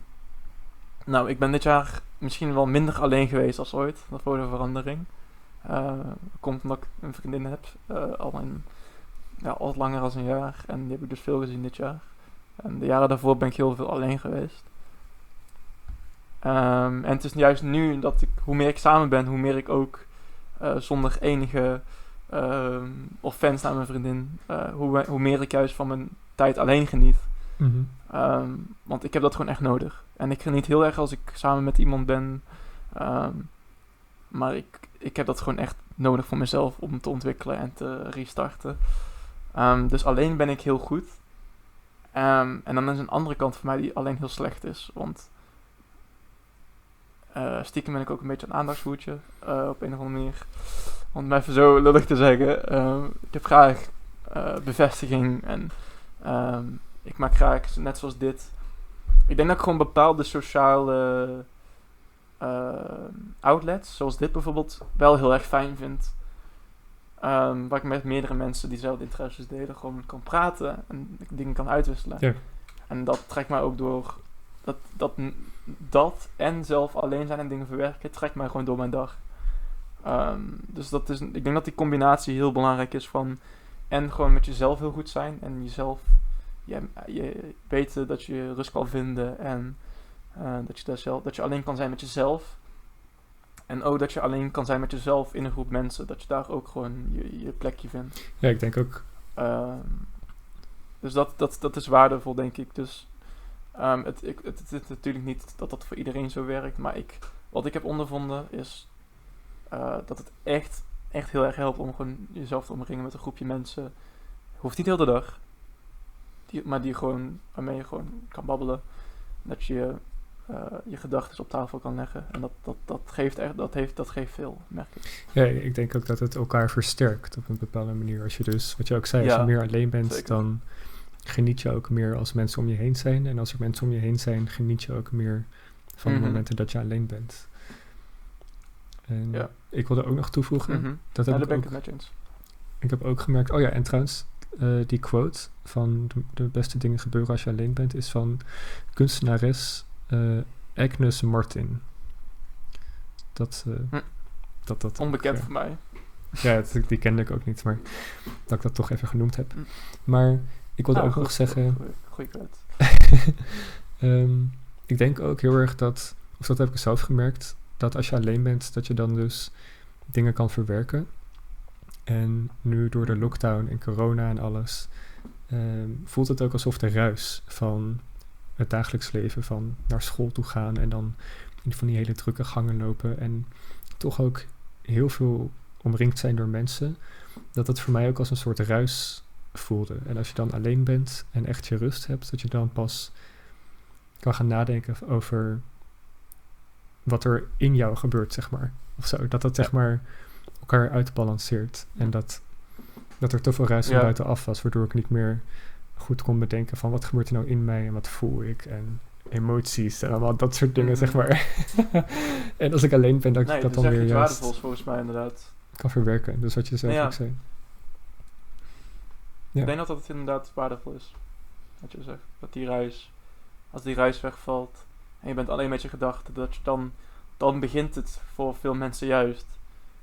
nou, ik ben dit jaar misschien wel minder alleen geweest als ooit, dat voor de verandering. Eh, komt omdat ik een vriendin heb, eh, al, een, ja, al langer dan een jaar. En die heb ik dus veel gezien dit jaar. En de jaren daarvoor ben ik heel veel alleen geweest. Ehm, en het is juist nu dat ik, hoe meer ik samen ben, hoe meer ik ook eh, zonder enige ehm offense naar mijn vriendin, hoe, hoe meer ik juist van mijn tijd alleen geniet. Mhm. Ehm, want ik heb dat gewoon echt nodig. En ik geniet heel erg als ik samen met iemand ben. Ehm, maar ik, ik heb dat gewoon echt nodig voor mezelf om te ontwikkelen en te restarten. Ehm, dus alleen ben ik heel goed. En dan is een andere kant van mij die alleen heel slecht is. Want eh, stiekem ben ik ook een beetje een aandachtsvoertje. eh, op een of andere manier. Om maar even zo lullig te zeggen. Ehm, ik heb graag eh, bevestiging. En ik maak graag, net zoals dit. Ik denk dat ik gewoon bepaalde sociale eh, outlets, zoals dit bijvoorbeeld, wel heel erg fijn vind. Ehm, waar ik met meerdere mensen die dezelfde interesses delen gewoon kan praten en dingen kan uitwisselen. Ja. En dat trekt mij ook door. Dat, dat, dat en zelf alleen zijn en dingen verwerken, trekt mij gewoon door mijn dag. Ehm, dus dat is, ik denk dat die combinatie heel belangrijk is van. En gewoon met jezelf heel goed zijn en jezelf je, je weten dat je rust kan vinden en eh, dat, je daar zelf, dat je alleen kan zijn met jezelf. En ook dat je alleen kan zijn met jezelf in een groep mensen. Dat je daar ook gewoon je, je plekje vindt. Ja, ik denk ook. Ehm, dus dat, dat, dat is waardevol, denk ik. Dus ehm, het, ik, het, het is natuurlijk niet dat dat voor iedereen zo werkt. Maar ik, wat ik heb ondervonden is eh, dat het echt, echt heel erg helpt om gewoon jezelf te omringen met een groepje mensen. Hoeft niet heel de dag. Die, maar die gewoon, waarmee je gewoon kan babbelen. Dat je eh, je gedachten op tafel kan leggen. En dat, dat, dat, geeft echt, dat, heeft, dat geeft veel, merk ik. Ja, ik denk ook dat het elkaar versterkt op een bepaalde manier. Als je dus, wat je ook zei, als Ja, je meer alleen bent, zeker. dan geniet je ook meer als mensen om je heen zijn. En als er mensen om je heen zijn, geniet je ook meer van Mhm. de momenten dat je alleen bent. En Ja. ik wilde ook nog toevoegen, Mhm. dat Ja, heb ik ben ik ook het met je eens. Ik heb ook gemerkt, oh ja, en trouwens, eh, die quote van de, beste dingen gebeuren als je alleen bent, is van kunstenares eh, Agnes Martin. Dat, eh, Hm. dat, dat Onbekend ook, voor mij. ja, die kende ik ook niet, maar dat ik dat toch even genoemd heb. Hm. Maar ik wilde Ah, ook goed, nog zeggen, Goeie, goeie quote. Ehm, ik denk ook heel erg dat, of dat heb ik zelf gemerkt, dat als je alleen bent, dat je dan dus dingen kan verwerken. En nu door de lockdown en corona en alles, ehm, voelt het ook alsof de ruis van het dagelijks leven, van naar school toe gaan en dan in van die hele drukke gangen lopen en toch ook heel veel omringd zijn door mensen, dat het voor mij ook als een soort ruis voelde. En als je dan alleen bent en echt je rust hebt, dat je dan pas kan gaan nadenken over wat er in jou gebeurt, zeg maar. Of zo. Dat dat zeg maar elkaar uitbalanceert. En dat, dat er te veel ruis van Ja. buitenaf was, waardoor ik niet meer goed kon bedenken van wat gebeurt er nou in mij en wat voel ik en emoties en allemaal dat soort dingen, Mhm. zeg maar. en als ik alleen ben, dat Nee, ik dat dan weer juist volgens mij inderdaad. kan verwerken. Dus wat je zelf Ja. ook zei. Ja. Ik denk dat dat inderdaad waardevol is. Wat je zegt. Dat die reis, als die reis wegvalt en je bent alleen met je gedachten, dat je dan, dan begint het voor veel mensen juist.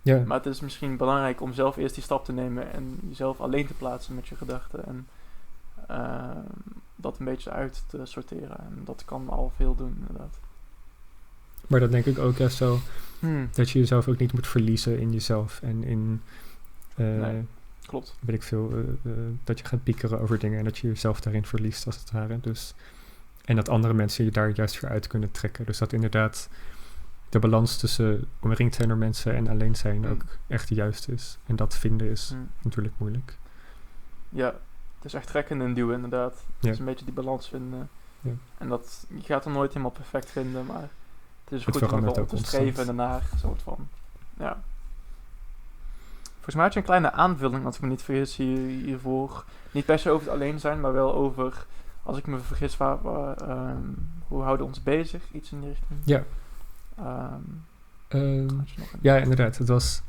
Ja, Maar het is misschien belangrijk om zelf eerst die stap te nemen en jezelf alleen te plaatsen met je gedachten. En ehm, dat een beetje uit te sorteren. En dat kan al veel doen, inderdaad. maar dat denk ik ook juist zo Hmm, dat je jezelf ook niet moet verliezen in jezelf en in, eh, Nee. klopt. weet ik veel, eh, eh, dat je gaat piekeren over dingen en dat je jezelf daarin verliest als het ware. Dus, en dat andere mensen je daar juist weer uit kunnen trekken. Dus dat inderdaad de balans tussen omringd zijn door mensen en alleen zijn Mm. ook echt juist is. En dat vinden is Hmm. natuurlijk moeilijk. Ja, het is echt trekken en duwen inderdaad. Het Ja. is een beetje die balans vinden. Ja. En dat, je gaat het nooit helemaal perfect vinden, maar het is Het goed om te streven ernaar, soort van. Ja. Volgens mij had je een kleine aanvulling, als ik me niet vergis, hier, hiervoor. Niet per se over het alleen zijn, maar wel over, als ik me vergis, waar, waar, ehm, hoe houden we ons bezig? Iets in die richting. Ja. Een- ja, inderdaad. Het was,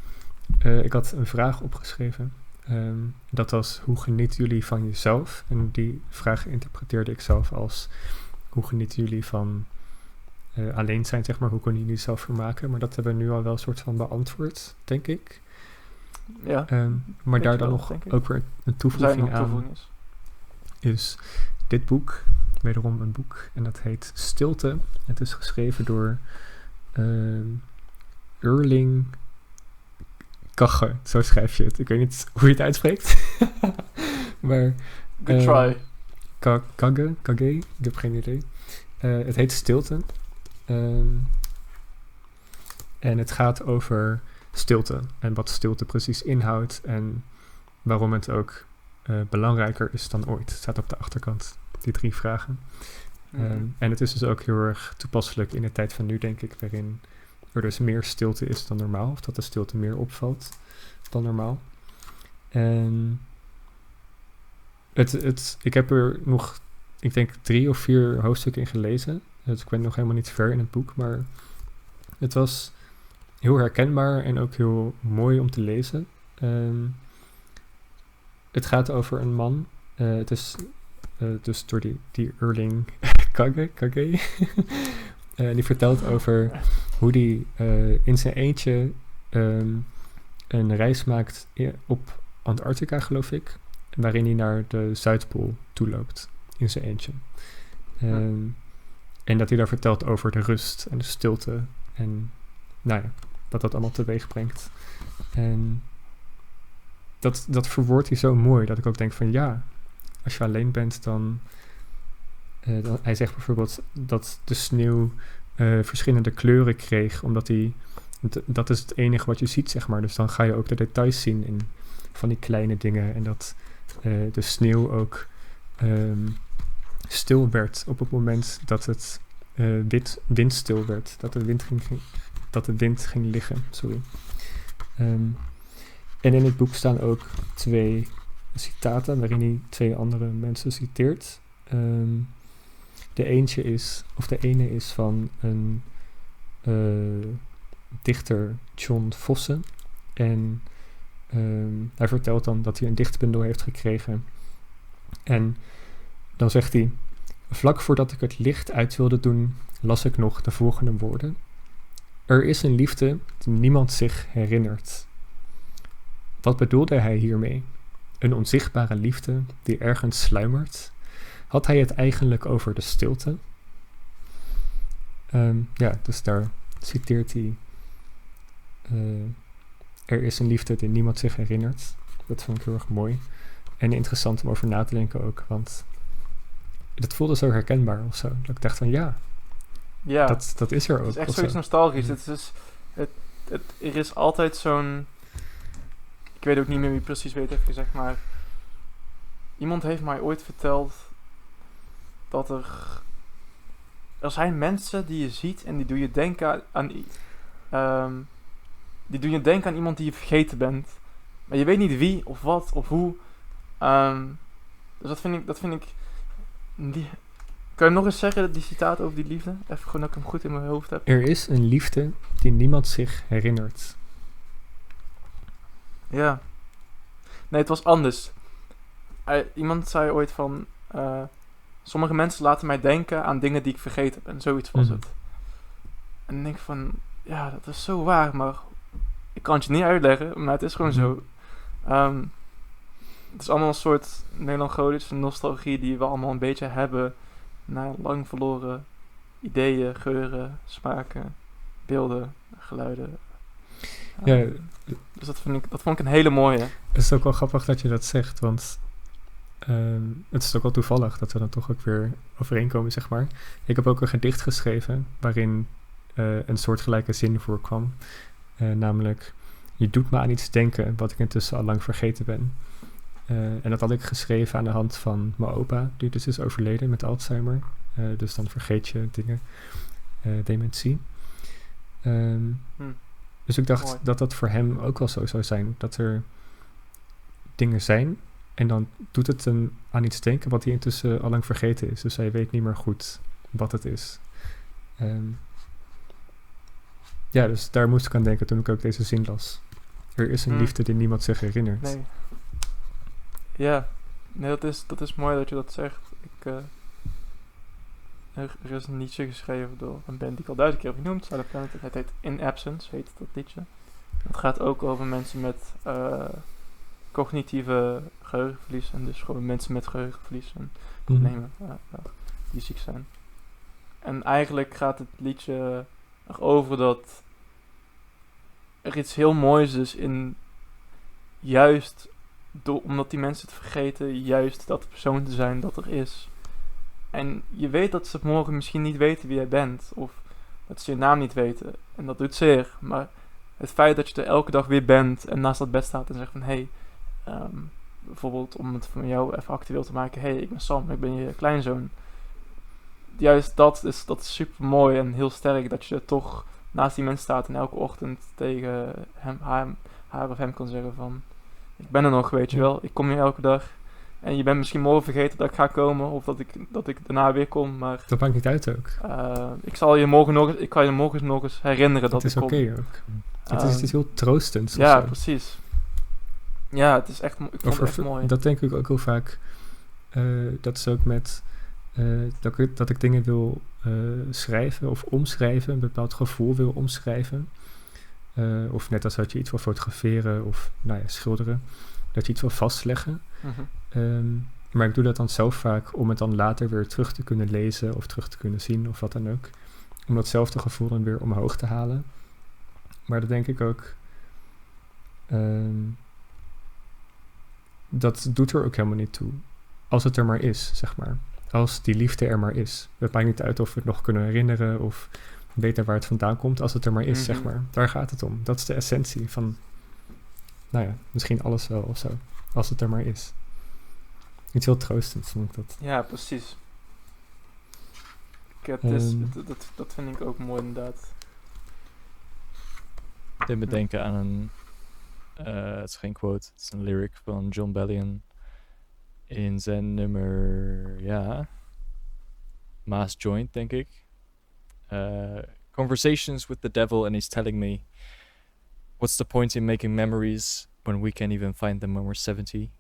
eh, ik had een vraag opgeschreven. Ehm, dat was, hoe genieten jullie van jezelf? En die vraag interpreteerde ik zelf als, hoe genieten jullie van eh, alleen zijn, zeg maar, hoe kon je jezelf vermaken? Maar dat hebben we nu al wel een soort van beantwoord, denk ik. Ja, maar daar dan wel, nog ook weer een toevoeging aan toevoeging is. is dit boek, wederom een boek, en dat heet Stilte. Het is geschreven door Erling Kagge, zo schrijf je het. Ik weet niet hoe je het uitspreekt, maar Good Eh, try. Ka- Kage, Kage, ik heb geen idee. Eh, het heet Stilte. Ehm, en het gaat over stilte en wat stilte precies inhoudt en waarom het ook eh, belangrijker is dan ooit. Het staat op de achterkant, die drie vragen. Mhm. Ehm, en het is dus ook heel erg toepasselijk in de tijd van nu, denk ik, waarin er dus meer stilte is dan normaal, of dat de stilte meer opvalt dan normaal. En het, het, ik heb er nog, ik denk, drie of vier hoofdstukken in gelezen. Dus ik ben nog helemaal niet ver in het boek, maar het was heel herkenbaar en ook heel mooi om te lezen. Ehm, het gaat over een man. eh, het is eh, dus door die, die Erling Kage, Kage eh, die vertelt over hoe die eh, in zijn eentje ehm, een reis maakt op Antarctica, geloof ik. Waarin hij naar de Zuidpool toeloopt in zijn eentje. Ehm, En dat hij daar vertelt over de rust en de stilte. En nou ja, wat dat allemaal teweeg brengt. En dat, dat verwoordt hij zo mooi dat ik ook denk van ja, als je alleen bent dan... eh, hij zegt bijvoorbeeld dat de sneeuw eh, verschillende kleuren kreeg, omdat hij... Dat is het enige wat je ziet, zeg maar. Dus dan ga je ook de details zien in van die kleine dingen. En dat eh, de sneeuw ook ehm, stil werd op het moment dat het wind, windstil werd. Dat de wind ging, dat de wind ging liggen. Sorry. Ehm, en in het boek staan ook twee citaten waarin hij twee andere mensen citeert. Ehm, de eentje is, of de ene is van een eh, dichter John Vossen. En ehm, hij vertelt dan dat hij een dichtbundel heeft gekregen. En dan zegt hij: Vlak voordat ik het licht uit wilde doen, las ik nog de volgende woorden. Er is een liefde die niemand zich herinnert. Wat bedoelde hij hiermee? Een onzichtbare liefde die ergens sluimert? Had hij het eigenlijk over de stilte? Ehm, ja, dus daar citeert hij. eh, er is een liefde die niemand zich herinnert. Dat vond ik heel erg mooi. En interessant om over na te denken ook, want dat voelde zo herkenbaar of zo. Dat ik dacht van ja, Ja, dat, dat is er ook. het is echt zoiets zo. nostalgisch. Ja. Het is, het, het, er is altijd zo'n... Ik weet ook niet meer wie precies weet heeft gezegd, maar... Iemand heeft mij ooit verteld dat er... Er zijn mensen die je ziet en die doen je denken aan... ehm, die doen je denken aan iemand die je vergeten bent. Maar je weet niet wie of wat of hoe. Ehm, dus dat vind ik... Dat vind ik die, kan je nog eens zeggen, die citaat over die liefde? Even gewoon dat ik hem goed in mijn hoofd heb. Er is een liefde die niemand zich herinnert. Ja. Nee, het was anders. Eh, iemand zei ooit van... eh, sommige mensen laten mij denken aan dingen die ik vergeten ben. Zoiets was Mhm. het. En dan denk ik van... Ja, dat is zo waar, maar... Ik kan het je niet uitleggen, maar het is gewoon zo. Ehm, het is allemaal een soort melancholische nostalgie die we allemaal een beetje hebben... naar lang verloren ideeën, geuren, smaken, beelden, geluiden. Ja, Ehm, dus dat, vind ik, dat vond ik een hele mooie. Het is ook wel grappig dat je dat zegt, want ehm, het is ook wel toevallig dat we dan toch ook weer overeenkomen, zeg maar. Ik heb ook een gedicht geschreven waarin eh, een soortgelijke zin voorkwam. Eh, namelijk, je doet me aan iets denken wat ik intussen al lang vergeten ben. Eh, en dat had ik geschreven aan de hand van mijn opa, die dus is overleden met Alzheimer. Dus dan vergeet je dingen, dementie. Ehm, Hm. dus ik dacht Mooi. dat dat voor hem ook wel zo zou zijn. Dat er dingen zijn en dan doet het hem aan iets denken wat hij intussen al lang vergeten is. Dus hij weet niet meer goed wat het is. Ehm, ja, dus daar moest ik aan denken toen ik ook deze zin las. Er is een Hmm. liefde die niemand zich herinnert. Nee. Ja, nee, dat is, dat is mooi dat je dat zegt. Ik, eh, er, er is een liedje geschreven door een band die ik al duizend keer heb genoemd. Het heet In Absence, heet dat liedje. Het gaat ook over mensen met eh, cognitieve geheugenverlies. En dus gewoon mensen met geheugenverlies en Mhm. problemen eh, eh, die ziek zijn. En eigenlijk gaat het liedje erover dat er iets heel moois is in juist door, omdat die mensen het vergeten, juist dat persoon te zijn dat er is. En je weet dat ze morgen misschien niet weten wie jij bent, of dat ze je naam niet weten. En dat doet zeer. Maar het feit dat je er elke dag weer bent en naast dat bed staat en zegt van hé, hey, ehm, bijvoorbeeld om het van jou even actueel te maken, hey, ik ben Sam, ik ben je kleinzoon. Juist dat is, dat is super mooi en heel sterk dat je er toch naast die mens staat en elke ochtend tegen hem, haar, haar of hem kan zeggen van ik ben er nog, weet je wel. Ik kom hier elke dag. En je bent misschien morgen vergeten dat ik ga komen. Of dat ik, dat ik daarna weer kom. Maar Dat maakt niet uit ook. eh, ik zal je morgen nog ik kan je morgen nog eens herinneren dat Het is ik oké kom. ook. het, is, het is Ehm, heel troostend. Ja, zo. precies. Ja, het is echt, ik vond Of het echt mooi. Dat denk ik ook heel vaak. eh, dat is ook met eh, dat, ik, dat ik dingen wil eh, schrijven of omschrijven, een bepaald gevoel wil omschrijven. Of net als dat je iets wil fotograferen of nou ja, schilderen, dat je iets wil vastleggen. Mhm. Ehm, maar ik doe dat dan zo vaak om het dan later weer terug te kunnen lezen of terug te kunnen zien of wat dan ook. Om datzelfde gevoel dan weer omhoog te halen. Maar dat denk ik ook. ehm, dat doet er ook helemaal niet toe. Als het er maar is, zeg maar. Als die liefde er maar is. Het maakt niet uit of we het nog kunnen herinneren of weten waar het vandaan komt. Als het er maar is, zeg Mhm. maar. Daar gaat het om. Dat is de essentie van, nou ja, misschien alles wel of zo. Als het er maar is. Iets heel troostends vond ik dat. Ja, precies. Ik heb dus, Ehm. dat, dat, dat vind ik ook mooi inderdaad. Het deed me denken aan een... eh, het is geen quote, het is een lyric van John Bellion. In zijn nummer, ja... Mass Joint, denk ik. Eh, Conversations with the devil and he's telling me... What's the point in making memories when we can't even find them when we're 70?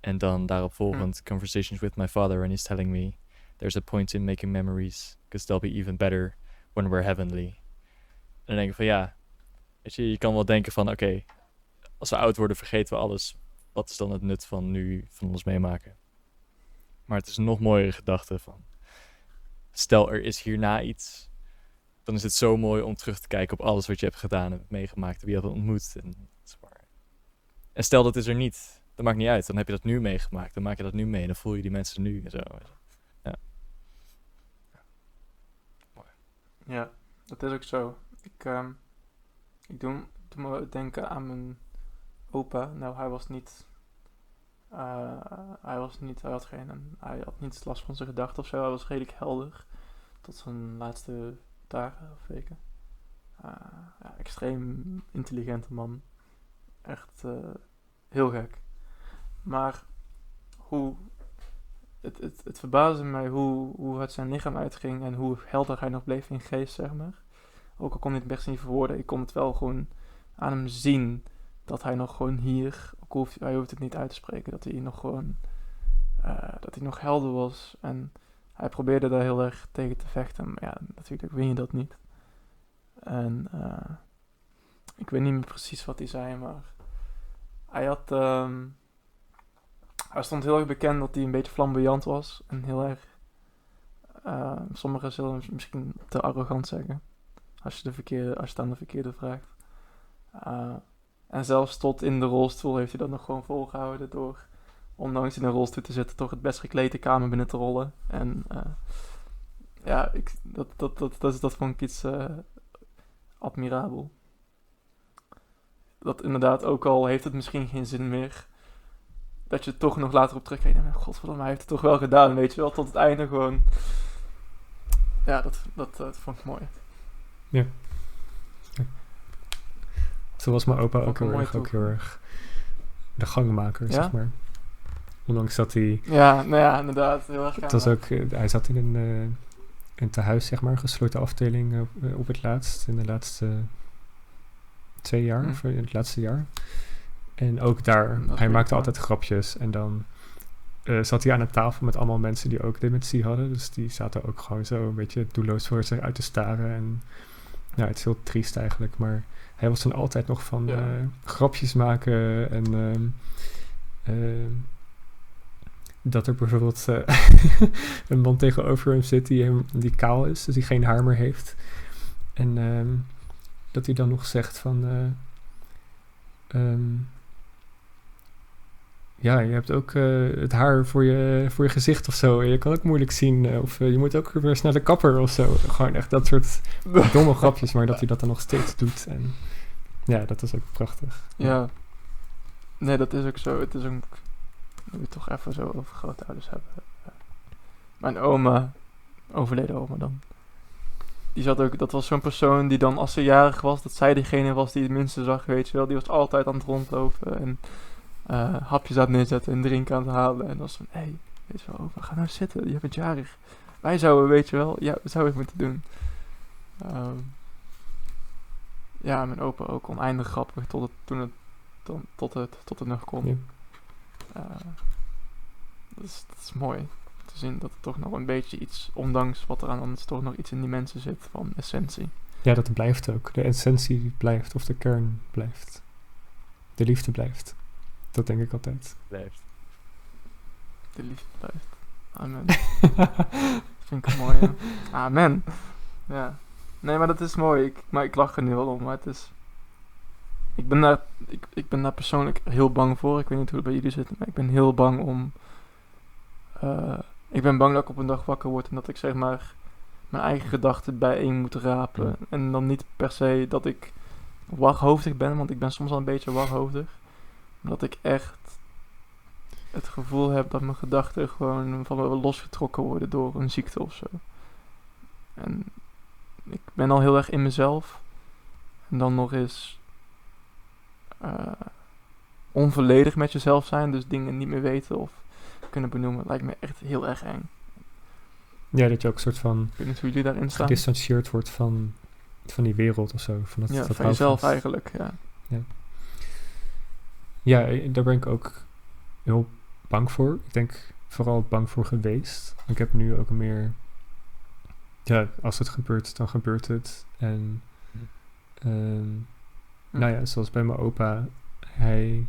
En dan daarop volgend, Conversations with my father and he's telling me... There's a point in making memories, because they'll be even better when we're heavenly. En dan denk ik van ja, weet je, je kan wel denken van oké, als we oud worden vergeten we alles. Wat is dan het nut van nu van ons meemaken? Maar het is een nog mooiere gedachte van, stel er is hierna iets, dan is het zo mooi om terug te kijken op alles wat je hebt gedaan en meegemaakt, wie je hebt ontmoet. En, en stel dat is er niet, dat maakt niet uit. Dan heb je dat nu meegemaakt, dan maak je dat nu mee dan voel je die mensen nu en zo. Ja, dat is ook zo. Ik, ehm, ik doe, doe me denken aan mijn opa. Nou, hij was niet. eh, hij was niet. Hij had geen. Hij had niet last van zijn gedachten of zo. Hij was redelijk helder. Tot zijn laatste dagen of weken. Eh, ja, extreem intelligente man. Echt eh, heel gek. Maar hoe. Het, het, het verbaasde mij hoe, hoe het zijn lichaam uitging en hoe helder hij nog bleef in geest, zeg maar. Ook al kon hij het best niet verwoorden, ik kon het wel gewoon aan hem zien dat hij nog gewoon hier, ook hoeft, hij hoeft het niet uit te spreken, dat hij nog gewoon, eh, dat hij nog helder was. En hij probeerde daar heel erg tegen te vechten, maar ja, natuurlijk win je dat niet. En eh, ik weet niet meer precies wat hij zei, maar hij had, ehm, hij stond heel erg bekend dat hij een beetje flamboyant was en heel erg, eh, sommigen zullen misschien te arrogant zeggen. Als je, de verkeerde, als je het aan de verkeerde vraagt. En zelfs tot in de rolstoel heeft hij dat nog gewoon volgehouden door, ondanks in een rolstoel te zitten, toch het best geklede kamer binnen te rollen. En uh, ja, ik, dat, dat, dat, dat, dat vond ik iets uh, admirabel. Dat inderdaad, ook al heeft het misschien geen zin meer, dat je toch nog later op terugkijkt en godverdomme, hij heeft het toch wel gedaan, weet je wel, tot het einde gewoon. Ja, dat, dat, dat vond ik mooi. Ja. Zo was mijn opa ook, heel erg, ook heel erg de gangmaker, Ja? zeg maar. Ondanks dat hij... Ja, nou ja, inderdaad. Heel erg Het was ook, eh, hij zat in een, uh, een tehuis, zeg maar, gesloten afdeling uh, op het laatst, in de laatste twee jaar, Hm. of in het laatste jaar. En ook daar, Dat hij maakte altijd grapjes en dan eh, zat hij aan een tafel met allemaal mensen die ook dementie hadden. Dus die zaten ook gewoon zo een beetje doelloos voor zich uit te staren. En ja, het is heel triest eigenlijk. Maar hij was dan altijd nog van Ja. eh, grapjes maken en... ehm, ehm, dat er bijvoorbeeld eh, een man tegenover hem zit die, hem, die kaal is, dus die geen haar meer heeft. En ehm, dat hij dan nog zegt van... eh, ja, je hebt ook eh, het haar voor je, voor je gezicht of zo. Je kan ook moeilijk zien. eh, of eh, je moet ook weer eens naar de kapper of zo. Gewoon echt dat soort domme grapjes, maar dat hij dat dan nog steeds doet. En ja, dat is ook prachtig. Ja. Nee, dat is ook zo. Het is ook... We het toch even zo over grootouders hebben. Mijn oma, overleden oma dan. Die zat ook, dat was zo'n persoon die dan als ze jarig was, dat zij degene was die het minste zag, weet je wel. Die was altijd aan het rondlopen en eh, hapjes aan het neerzetten en drinken aan het halen. En dan was van, hé, hey, weet je wel, oma, ga nou zitten, je bent jarig. Wij zouden, weet je wel, ja, we zouden het moeten doen. Ehm, ja, mijn opa ook oneindig grappig tot het, toen het, dan, tot het, tot het nog kon. Ja. Eh, dat, is, dat is mooi te zien dat er toch nog een beetje iets, ondanks wat er aan anders toch nog iets in die mensen zit van essentie. Ja, dat blijft ook. De essentie blijft, of de kern blijft. De liefde blijft. Dat denk ik altijd. Blijft. De liefde blijft. Amen. Vind ik mooi, ja. Amen. Ja. Nee, maar dat is mooi. Ik, maar ik lach er nu wel om, maar het is... Ik ben, daar, ik, ik ben daar persoonlijk heel bang voor. Ik weet niet hoe het bij jullie zit, maar ik ben heel bang om... eh, ik ben bang dat ik op een dag wakker word en dat ik zeg maar mijn eigen gedachten bijeen moet rapen. Ja. En dan niet per se dat ik warhoofdig ben, want ik ben soms al een beetje warhoofdig. Dat ik echt het gevoel heb dat mijn gedachten gewoon van me losgetrokken worden door een ziekte of zo. En ik ben al heel erg in mezelf. En dan nog eens eh, onvolledig met jezelf zijn, dus dingen niet meer weten of kunnen benoemen, lijkt me echt heel erg eng. Ja, dat je ook een soort van Ik weet niet hoe jullie daarin staan. gedistanceerd wordt van, van die wereld of zo. Van, dat, ja, dat van jezelf eigenlijk, ja. Ja, eh, daar ben ik ook heel bang voor. Ik denk vooral bang voor geweest. Ik heb nu ook meer... Ja, als het gebeurt, dan gebeurt het. En... Hm. Nou ja, zoals bij mijn opa. Hij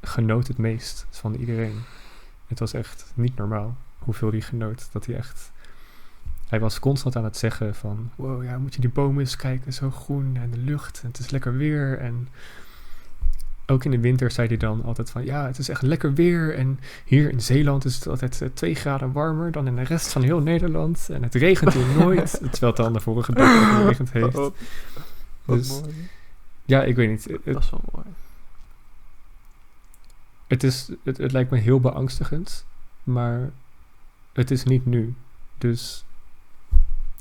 genoot het meest van iedereen. Het was echt niet normaal hoeveel hij genoot. Dat hij echt... Hij was constant aan het zeggen van... Wow, ja, moet je die bomen eens kijken. Zo groen en de lucht. En het is lekker weer. En ook in de winter zei hij dan altijd van... Ja, het is echt lekker weer. En hier in Zeeland is het altijd eh, twee graden warmer... dan in de rest van heel Nederland. En het regent hier nooit. Terwijl het dan de vorige dag ook geregend heeft. Oh, Dus mooi. ja, ik weet niet. Het, Dat is wel mooi. het, is, het, het lijkt me heel beangstigend. Maar het is niet nu. Dus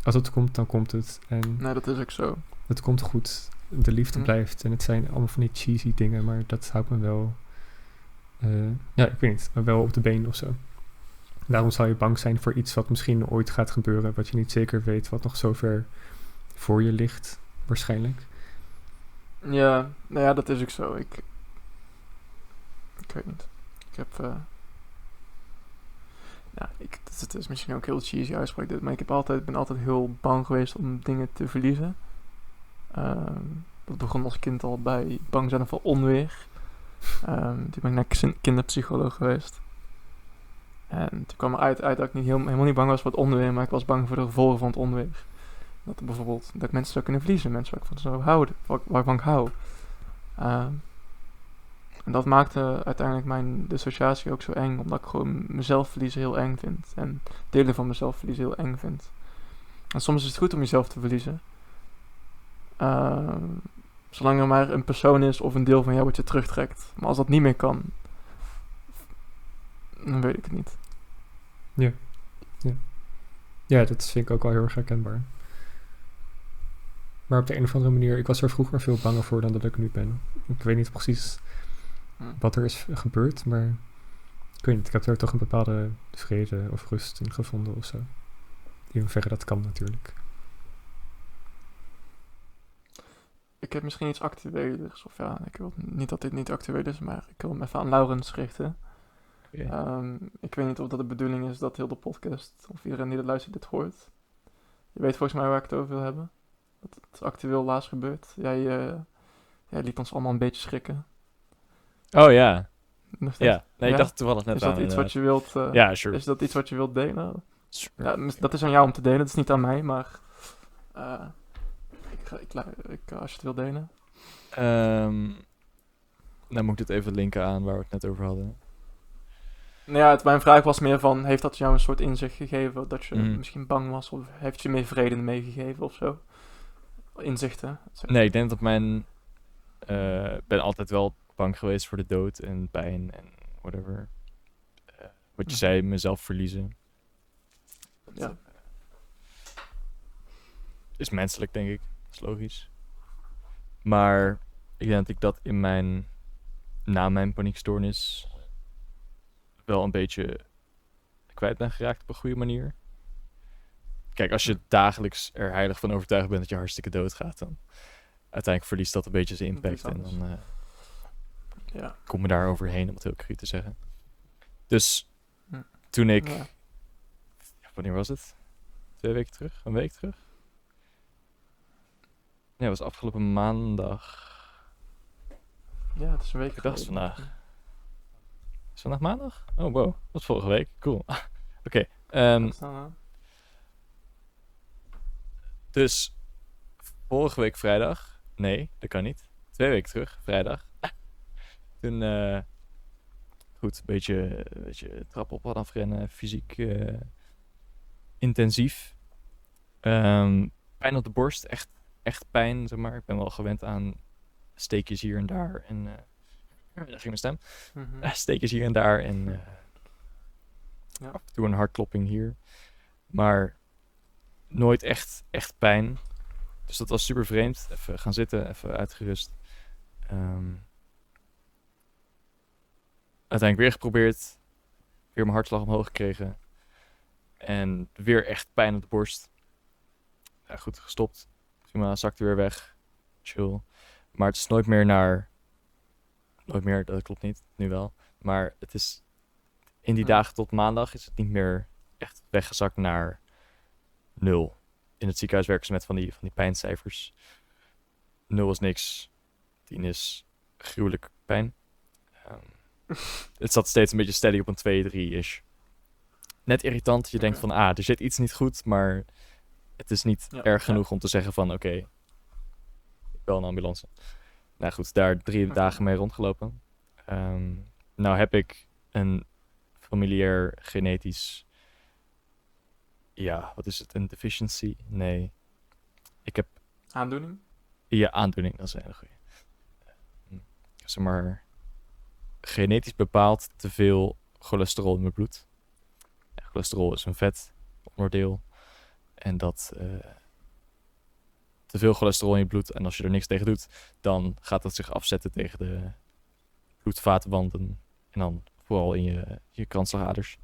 als het komt, dan komt het. En Nee, dat is ook zo. het komt goed. De liefde Hm. blijft. En het zijn allemaal van die cheesy dingen. Maar dat houdt me wel... eh, ja, ik weet niet. Maar wel op de been of zo. Daarom zou je bang zijn voor iets wat misschien ooit gaat gebeuren. Wat je niet zeker weet. Wat nog zo ver voor je ligt. Waarschijnlijk. Ja, nou ja, dat is ook zo. Ik, ik weet niet. Ik heb, ja, ik, het, het is misschien ook heel cheesy uitspraak dit, maar ik heb altijd, ben altijd heel bang geweest om dingen te verliezen. Ehm, dat begon als kind al bij bang zijn voor onweer. Ehm, toen ben ik naar kin- kinderpsycholoog geweest. En toen kwam eruit uit dat ik niet helemaal niet bang was voor het onweer, maar ik was bang voor de gevolgen van het onweer. Dat bijvoorbeeld dat ik mensen zou kunnen verliezen, mensen waar ik van zou houden, waar, waarvan ik hou. Ehm, en dat maakte uiteindelijk mijn dissociatie ook zo eng, omdat ik gewoon mezelf verliezen heel eng vind. En delen van mezelf verliezen heel eng vind. En soms is het goed om jezelf te verliezen. Ehm, zolang er maar een persoon is of een deel van jou wat je terugtrekt. Maar als dat niet meer kan, dan weet ik het niet. Ja, dat vind ik ook wel heel erg herkenbaar. Maar op de een of andere manier, ik was er vroeger veel banger voor dan dat ik nu ben. Ik weet niet precies Hm. wat er is gebeurd, maar ik weet niet, ik heb er toch een bepaalde vrede of rust in gevonden of zo. In hoeverre dat kan natuurlijk. Ik heb misschien iets actuelers. Of ja, ik wil niet dat dit niet actueel is, maar ik wil hem even aan Laurens richten. Oké. Ehm, ik weet niet of dat de bedoeling is dat heel de podcast, of iedereen die dat luistert, dit hoort. Je weet volgens mij waar ik het over wil hebben. Dat het actueel laatst gebeurt. Jij, eh, jij liet ons allemaal een beetje schrikken. Oh ja, ja. Nee, ik Ja? dacht toevallig net Is aan. dat iets wat inderdaad. je wilt... eh, Ja, sure. Is dat iets wat je wilt delen? Sure. Ja, dat is aan jou om te delen, dat is niet aan mij, maar... eh, ik, ik, ik, als je het wilt delen. Ehm, dan moet ik dit even linken aan waar we het net over hadden. Nou ja, het, mijn vraag was meer van, heeft dat jou een soort inzicht gegeven dat je Mhm. misschien bang was? Of heeft je meer vrede meegegeven of zo? Inzichten. zeg. Nee, ik denk dat mijn... eh, Ik ben altijd wel bang geweest voor de dood en pijn en whatever. Eh, wat je zei, mezelf verliezen. Dat, Ja. eh, is menselijk, denk ik. Is logisch. Maar ik denk dat ik dat in mijn... Na mijn paniekstoornis... wel een beetje kwijt ben geraakt op een goede manier. Kijk, als je dagelijks er heilig van overtuigd bent dat je hartstikke doodgaat, dan uiteindelijk verliest dat een beetje zijn impact. En dan eh, Ja. kom je daar overheen, om het heel cru te zeggen. Dus Hm. toen ik, Ja. wanneer was het? Twee weken terug? Een week terug? Nee, het was afgelopen maandag. ja, het is een week dacht geleden. vandaag. Is vandaag maandag? Oh, wow. Dat was vorige week. Cool. Oké. ehm, is dat nou? Dus vorige week vrijdag. Nee, dat kan niet. Twee weken terug, vrijdag. Toen, eh, goed, een beetje, een beetje trap op had afrennen, fysiek eh, intensief. Ehm, pijn op de borst, echt, echt pijn, zeg maar. Ik ben wel gewend aan steekjes hier en daar. En, eh, daar ging mijn stem. Eh, steekjes hier en daar en eh, Ja. af en toe een hartklopping hier. Maar nooit echt, echt pijn. Dus dat was super vreemd. Even gaan zitten, even uitgerust. Ehm, uiteindelijk weer geprobeerd. Weer mijn hartslag omhoog gekregen. En weer echt pijn op de borst. Ja, goed, gestopt. Prima, zakte weer weg. Chill. Maar het is nooit meer naar... Nooit meer, dat klopt niet. Nu wel. Maar het is... In die dagen tot maandag is het niet meer echt weggezakt naar nul. In het ziekenhuis werken ze met van die, van die pijncijfers. Nul is niks. 10 is gruwelijk pijn. Ehm, het zat steeds een beetje steady op een 2, 3 is. Net irritant. Je denkt van, ah, er zit iets niet goed, maar het is niet Ja, erg genoeg om te zeggen van, oké, ik bel een ambulance. Nou goed, daar drie dagen mee rondgelopen. Ehm, nou heb ik een familiair genetisch, ja, wat is het, een deficiency? Nee. Ik heb Aandoening? ja, aandoening, dat is een hele goeie. Hm, Zeg maar, genetisch bepaald te veel cholesterol in mijn bloed. Ja, cholesterol is een vetonderdeel. En dat eh, te veel cholesterol in je bloed, en als je er niks tegen doet, dan gaat dat zich afzetten tegen de bloedvaatwanden. En dan vooral in je, je kransslagaders.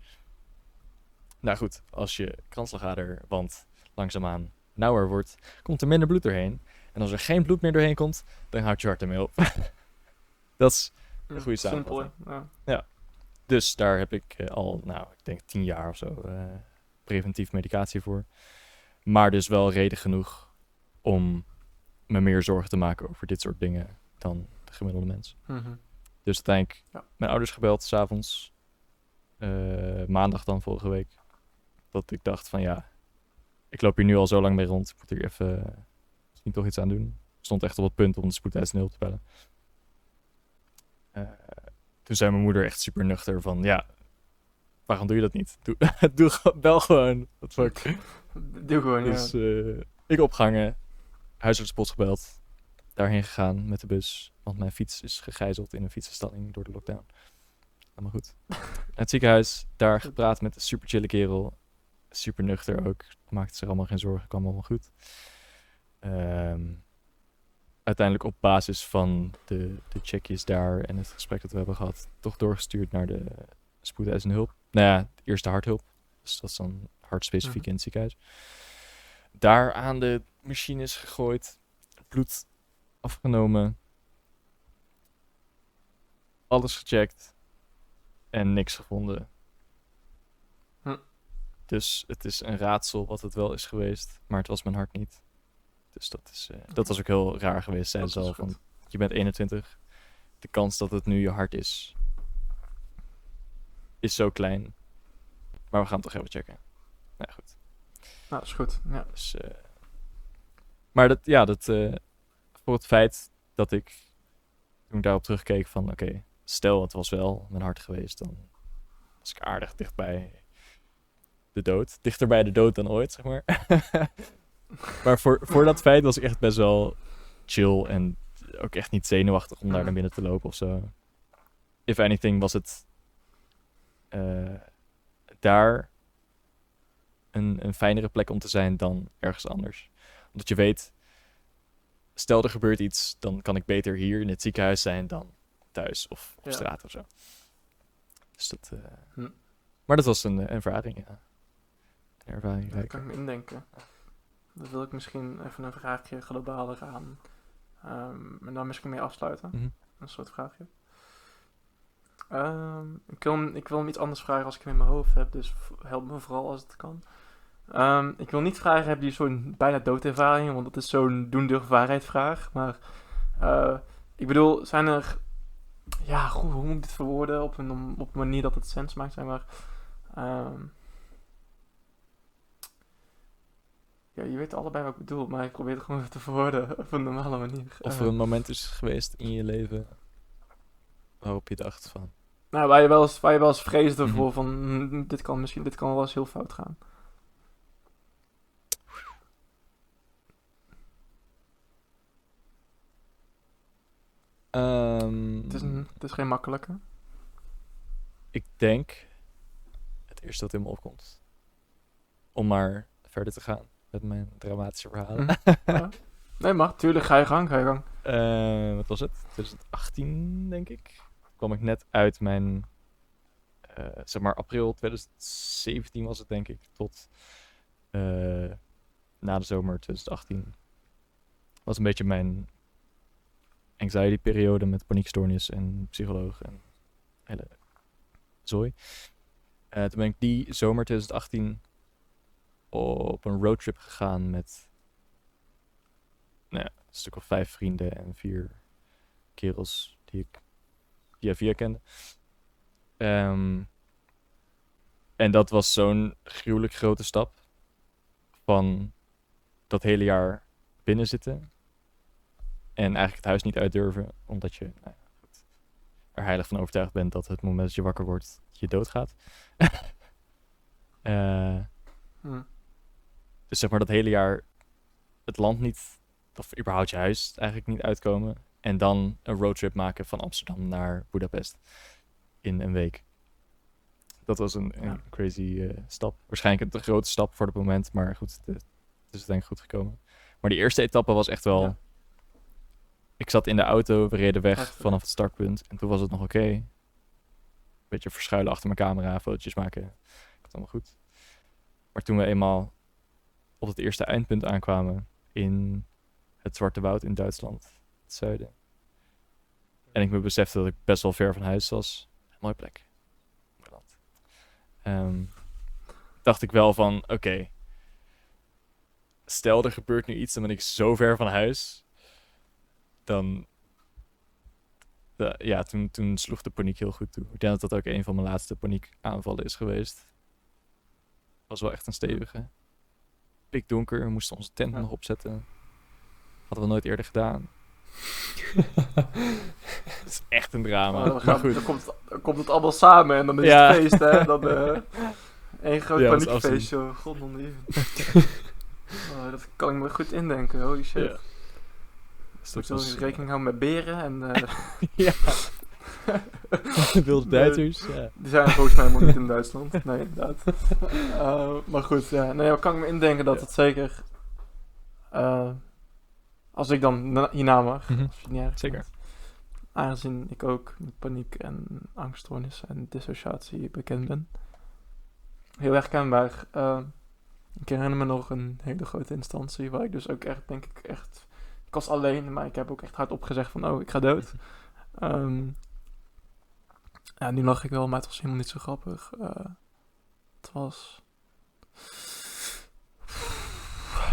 Nou goed, als je kransslagaderwand langzaamaan nauwer wordt, komt er minder bloed doorheen. En als er geen bloed meer doorheen komt, dan houdt je hart ermee op. dat is, Een goede Simpel, samenvatting. ja. dus daar heb ik eh, al, nou, ik denk tien jaar of zo eh, preventief medicatie voor. Maar dus wel reden genoeg om me meer zorgen te maken over dit soort dingen dan de gemiddelde mens. Mhm. Dus uiteindelijk Ja. mijn ouders gebeld s'avonds. eh maandag dan vorige week. Dat ik dacht van ja, ik loop hier nu al zo lang mee rond. Ik moet hier even eh, misschien toch iets aan doen. Ik stond echt op het punt om de spoedeisende hulp te bellen. Eh, toen zei mijn moeder echt super nuchter van ja, waarom doe je dat niet? Doe, bel gewoon. Wat fuck. Doe gewoon, ja. Dus eh, ik opgehangen, huisartspost gebeld, daarheen gegaan met de bus, want mijn fiets is gegijzeld in een fietsenstalling door de lockdown. Allemaal goed. Naar het ziekenhuis, daar gepraat met een super chille kerel, super nuchter ook, maakte zich allemaal geen zorgen, kwam allemaal goed. Ehm, uiteindelijk op basis van de, de checkjes daar en het gesprek dat we hebben gehad, toch doorgestuurd naar de spoedeisende hulp. Nou ja, eerste harthulp. Dus dat is dan hartspecifiek Mhm. in het ziekenhuis. Daar aan de machines gegooid, bloed afgenomen, alles gecheckt. en niks gevonden. Hm. Dus het is een raadsel wat het wel is geweest, maar het was mijn hart niet. Dus dat, is, eh, dat was ook heel raar geweest, zeiden ze al. Van, je bent 21, de kans dat het nu je hart is, is zo klein. Maar we gaan het toch even checken. Nou ja, goed. Nou, is goed. Ja. Dus, eh, maar dat, ja, dat, eh, voor het feit dat ik toen ik daarop terugkeek van, oké, stel het was wel mijn hart geweest, dan was ik aardig dichtbij de dood. Dichter bij de dood dan ooit, zeg maar. maar voor, voor dat feit was ik echt best wel chill en ook echt niet zenuwachtig om daar naar binnen te lopen of zo. If anything was het daar een, een fijnere plek om te zijn dan ergens anders. Omdat je weet, stel er gebeurt iets, dan kan ik beter hier in het ziekenhuis zijn dan thuis of op Ja. straat of zo. Dus dat, eh, Hm. Maar dat was een eh, ervaring, ja. Een ervaring Dat rijk. kan ik me indenken. Dan wil ik misschien even een vraagje globaler aan. ehm, en dan misschien mee afsluiten. Mhm. Een soort vraagje. Ehm, ik, wil, hem- ik wil hem iets anders vragen als ik hem in mijn hoofd heb, dus help me vooral als het kan. Ehm, ik wil niet vragen, heb je zo'n bijna doodervaring? Want dat is zo'n doen waarheid vraag. Maar eh, ik bedoel, zijn er... Ja, goed, hoe moet ik dit verwoorden op een, op een manier dat het sens maakt, zeg maar. Ehm, ja, je weet allebei wat ik bedoel, maar ik probeer het gewoon te verwoorden op een normale manier. Of er een moment is geweest in je leven waarop je dacht van, Nou, waar je wel eens, waar je wel eens vreesde Mhm. voor van, hm, dit kan misschien, dit kan wel eens heel fout gaan. ehm, Het is, een, het is geen makkelijke. ik denk, het eerste wat in me opkomt, om maar verder te gaan met mijn dramatische verhalen. Mhm. Ja. Nee, mag. Tuurlijk, ga je gang, ga je gang. Eh, wat was het? 2018, denk ik. Kwam ik net uit mijn, eh, zeg maar, april 2017 was het, denk ik, tot eh, na de zomer 2018. Was een beetje mijn anxiety-periode met paniekstoornis en psycholoog en hele zooi. Eh, toen ben ik die zomer 2018 op een roadtrip gegaan met nou een stuk of vijf vrienden en vier kerels die ik via via kende. Ehm, en dat was zo'n gruwelijk grote stap van dat hele jaar binnen zitten en eigenlijk het huis niet uit durven, omdat je nou er heilig van overtuigd bent dat het moment dat je wakker wordt, je doodgaat. Eh, Hm. dus zeg maar dat hele jaar het land niet, of überhaupt je huis eigenlijk niet uitkomen. En dan een roadtrip maken van Amsterdam naar Budapest in een week. Dat was een, een Ja. crazy eh, stap. Waarschijnlijk een te grote stap voor het moment, maar goed, het, het is denk ik goed gekomen. Maar die eerste etappe was echt wel... Ja. Ik zat in de auto, we reden weg vanaf het startpunt en toen was het nog oké. Beetje verschuilen achter mijn camera, fotootjes maken. Ik had allemaal goed. Maar toen we eenmaal op het eerste eindpunt aankwamen in het Zwarte Woud in Duitsland, het zuiden. En ik me besefte dat ik best wel ver van huis was. Mooie plek. Ehm, dacht ik wel van, oké. stel er gebeurt nu iets, dan ben ik zo ver van huis. Dan... de- ja, toen, toen sloeg de paniek heel goed toe. Ik denk dat dat ook een van mijn laatste paniekaanvallen is geweest. Was wel echt een stevige. Pikdonker, we moesten onze tent nog opzetten. Hadden we nooit eerder gedaan. Het is echt een drama. Maar dan, maar gaat- goed. dan, komt het, dan komt het allemaal samen en dan is Ja. het feest, hè. Dan eh één groot Ja, paniekfeestje. God niet. Oh, dat kan ik me goed indenken, holy shit. Ja. Dus je was, rekening houden met beren en eh, ja. Wilde Nee. Duitsers. Ja. die zijn volgens mij helemaal niet in Duitsland. Nee, inderdaad. Eh, maar goed, ja. Nee, kan ik me indenken dat het zeker... als ik dan na- hierna mag, Mhm. als je het niet Zeker. vindt. Aangezien ik ook met paniek en angststoornis en dissociatie bekend ben. Heel erg kenbaar. Eh, ik herinner me nog een hele grote instantie waar ik dus ook echt, denk ik, echt... Ik was alleen, maar ik heb ook echt hardop gezegd van, oh, ik ga dood. Ja, nu lach ik wel, maar het was helemaal niet zo grappig. Eh, het was...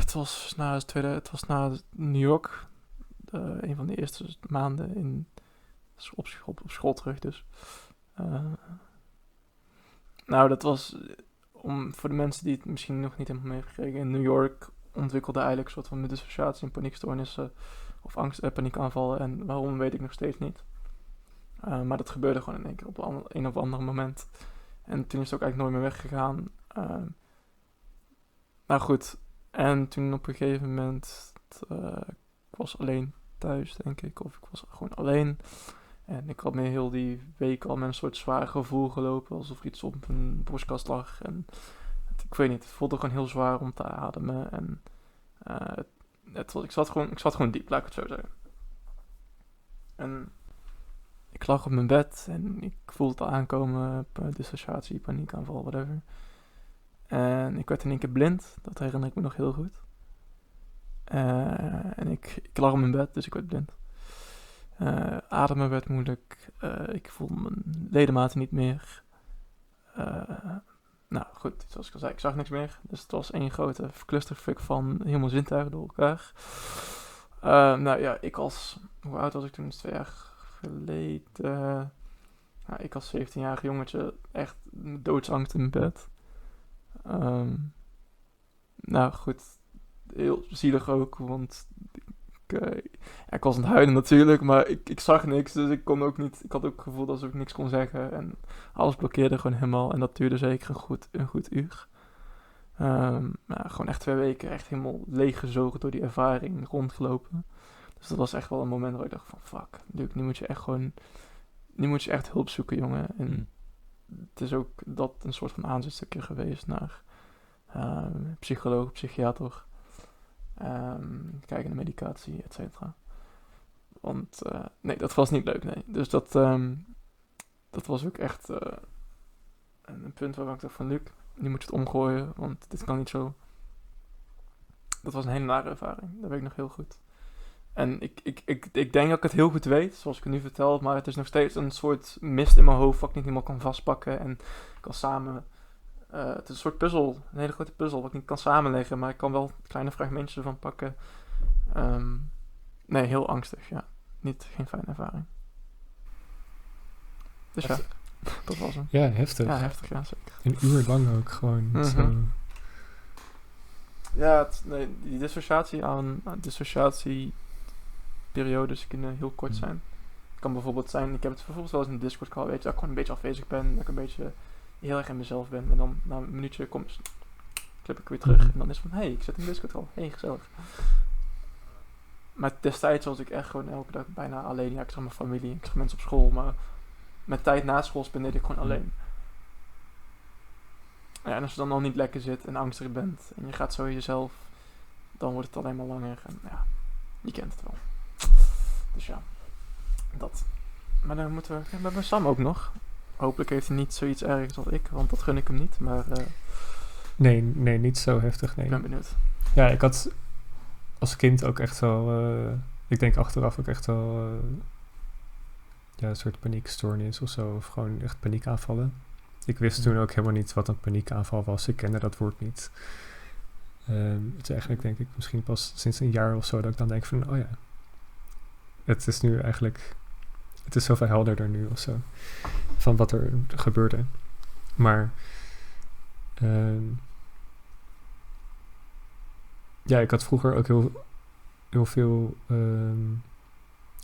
Het was na, het tweede, het was na New York. eh, een van de eerste maanden in, op, school, op school terug dus. Eh, nou, dat was... eh, Om, voor de mensen die het misschien nog niet helemaal meegekregen. In New York ontwikkelde eigenlijk een soort van dissociatie en paniekstoornissen. Of angst, eh, paniekaanvallen. En waarom weet ik nog steeds niet. Maar dat gebeurde gewoon in één keer op een, een of ander moment. En toen is het ook eigenlijk nooit meer weggegaan. Nou goed. En toen op een gegeven moment. Uh, ik was alleen thuis, denk ik. Of ik was gewoon alleen. En ik had me heel die week al met een soort zwaar gevoel gelopen. Alsof iets op mijn borstkast lag. En ik weet niet, het voelde gewoon heel zwaar om te ademen. En uh, het, het, ik, zat gewoon, ik zat gewoon diep, laat ik het zo zeggen. En ik lag op mijn bed en ik voelde het aankomen, dissociatie, paniekaanval, whatever. En ik werd in één keer blind, dat herinner ik me nog heel goed. Uh, en ik, ik lag op mijn bed, dus ik werd blind. Uh, ademen werd moeilijk, uh, ik voelde mijn ledematen niet meer. nou goed, zoals ik al zei, ik zag niks meer. Dus het was één grote clusterfuck van helemaal zintuigen door elkaar. nou ja, ik als, hoe oud was ik toen? Twee jaar geleden. Nou, ik als 17-jarig jongetje echt doodsangst in mijn bed. Um, nou goed, heel zielig ook, want ik, ja, ik was aan het huilen natuurlijk, maar ik, ik zag niks, dus ik kon ook niet, ik had ook het gevoel alsof ik niks kon zeggen en alles blokkeerde gewoon helemaal en dat duurde zeker een goed, een goed uur. Um, nou, gewoon echt twee weken echt helemaal leeggezogen door die ervaring rondgelopen. Dus dat was echt wel een moment waar ik dacht van fuck, nu moet je echt gewoon, nu moet je echt hulp zoeken, jongen. En mm. Het is ook dat een soort van aanzetstukje geweest naar uh, psycholoog, psychiater, um, kijken naar medicatie, et cetera. Want uh, nee, dat was niet leuk, nee. Dus dat, um, dat was ook echt uh, een, punt waar ik dacht van Luc, nu moet je het omgooien, want dit kan niet zo. Dat was een hele nare ervaring, dat weet ik nog heel goed. En ik, ik, ik, ik denk dat ik het heel goed weet, zoals ik het nu vertel, maar het is nog steeds een soort mist in mijn hoofd wat ik niet helemaal kan vastpakken en kan samen. Uh, het is een soort puzzel, een hele grote puzzel wat ik niet kan samenleggen, maar ik kan wel kleine fragmentjes ervan pakken. Um, nee, heel angstig, ja. Niet, geen fijne ervaring. Dus ja, dat was hem. Ja, heftig. Ja, heftig, ja, zeker. Een uur lang ook gewoon. Mm -hmm. zo. Ja, het, nee, die dissociatie aan, aan dissociatie periodes kunnen heel kort zijn. Het kan bijvoorbeeld zijn, ik heb het bijvoorbeeld wel eens in een Discord call, weet je, dat ik gewoon een beetje afwezig ben, dat ik een beetje heel erg in mezelf ben. En dan na een minuutje kom, klip ik weer terug. En dan is het van, hé, hey, ik zit in Discord call, hé, hey, gezellig. Maar destijds was ik echt gewoon elke dag bijna alleen. Ja, ik zag mijn familie, ik zag mensen op school, maar met tijd na school spendeerde ik gewoon alleen. Ja, en als je dan nog niet lekker zit en angstig bent en je gaat zo jezelf, dan wordt het alleen maar langer. En ja, je kent het wel. Dus ja, dat. Maar dan moeten we. Ja, we hebben Sam ook nog. Hopelijk heeft hij niet zoiets ergs als ik, want dat gun ik hem niet. Maar. Uh, nee, nee, niet zo heftig. Nee. Ik ben benieuwd. Ja, ik had als kind ook echt wel. Uh, ik denk achteraf ook echt wel. Uh, ja, een soort paniekstoornis of zo. Of gewoon echt paniekaanvallen. Ik wist toen ook helemaal niet wat een paniekaanval was. Ik kende dat woord niet. Um, het is eigenlijk denk ik misschien pas sinds een jaar of zo dat ik dan denk van, oh ja, het is nu eigenlijk, het is zoveel helderder nu of zo, van wat er gebeurde. Maar, um, ja, ik had vroeger ook heel, heel veel, um,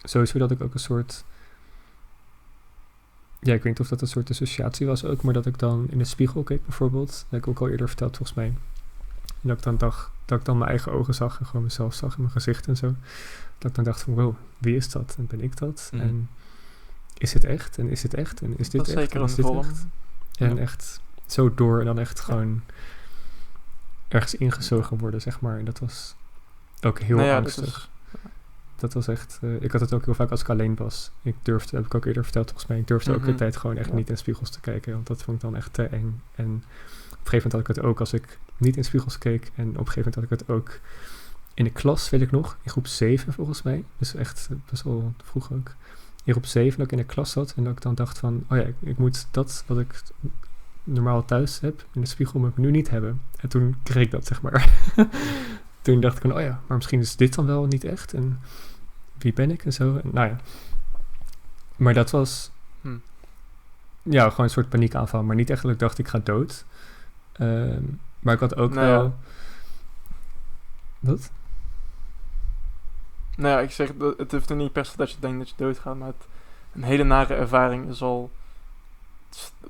sowieso dat ik ook een soort, ja, ik weet niet of dat een soort associatie was ook, maar dat ik dan in de spiegel keek bijvoorbeeld. Dat heb ik ook al eerder verteld volgens mij. En dat ik dan dacht, dat ik dan mijn eigen ogen zag en gewoon mezelf zag in mijn gezicht en zo. Dat ik dan dacht van, wow, wie is dat? En ben ik dat? Mm. En is het echt? En is dit echt? En is dit dat echt? zeker en is dit echt? En Ja. echt zo door en dan echt gewoon ergens ingezogen worden, zeg maar. En dat was ook heel Nou ja, dat angstig. is- Dat was echt... eh, ik had het ook heel vaak als ik alleen was. Ik durfde, heb ik ook eerder verteld volgens mij, ik durfde ook Mhm. de tijd gewoon echt niet in spiegels te kijken. Want dat vond ik dan echt te eng. En een gegeven moment had ik het ook als ik niet in spiegels keek. En op een gegeven moment had ik het ook in de klas, weet ik nog. In groep 7 volgens mij. Dus echt eh, best wel vroeg ook. hier op zeven dat ik in de klas zat en dat ik dan dacht van, oh ja, ik, ik moet dat wat ik normaal thuis heb in de spiegel moet ik nu niet hebben. En toen kreeg ik dat, zeg maar. toen dacht ik van, oh ja, maar misschien is dit dan wel niet echt en wie ben ik en zo. En, nou ja. Maar dat was, Hm. ja, gewoon een soort paniekaanval, maar niet echt dat ik dacht ik ga dood. Ehm, maar ik had ook Nou wel... Wat? Nou ja, ik zeg, het hoeft er niet per se dat je denkt dat je doodgaat, maar het, een hele nare ervaring is al...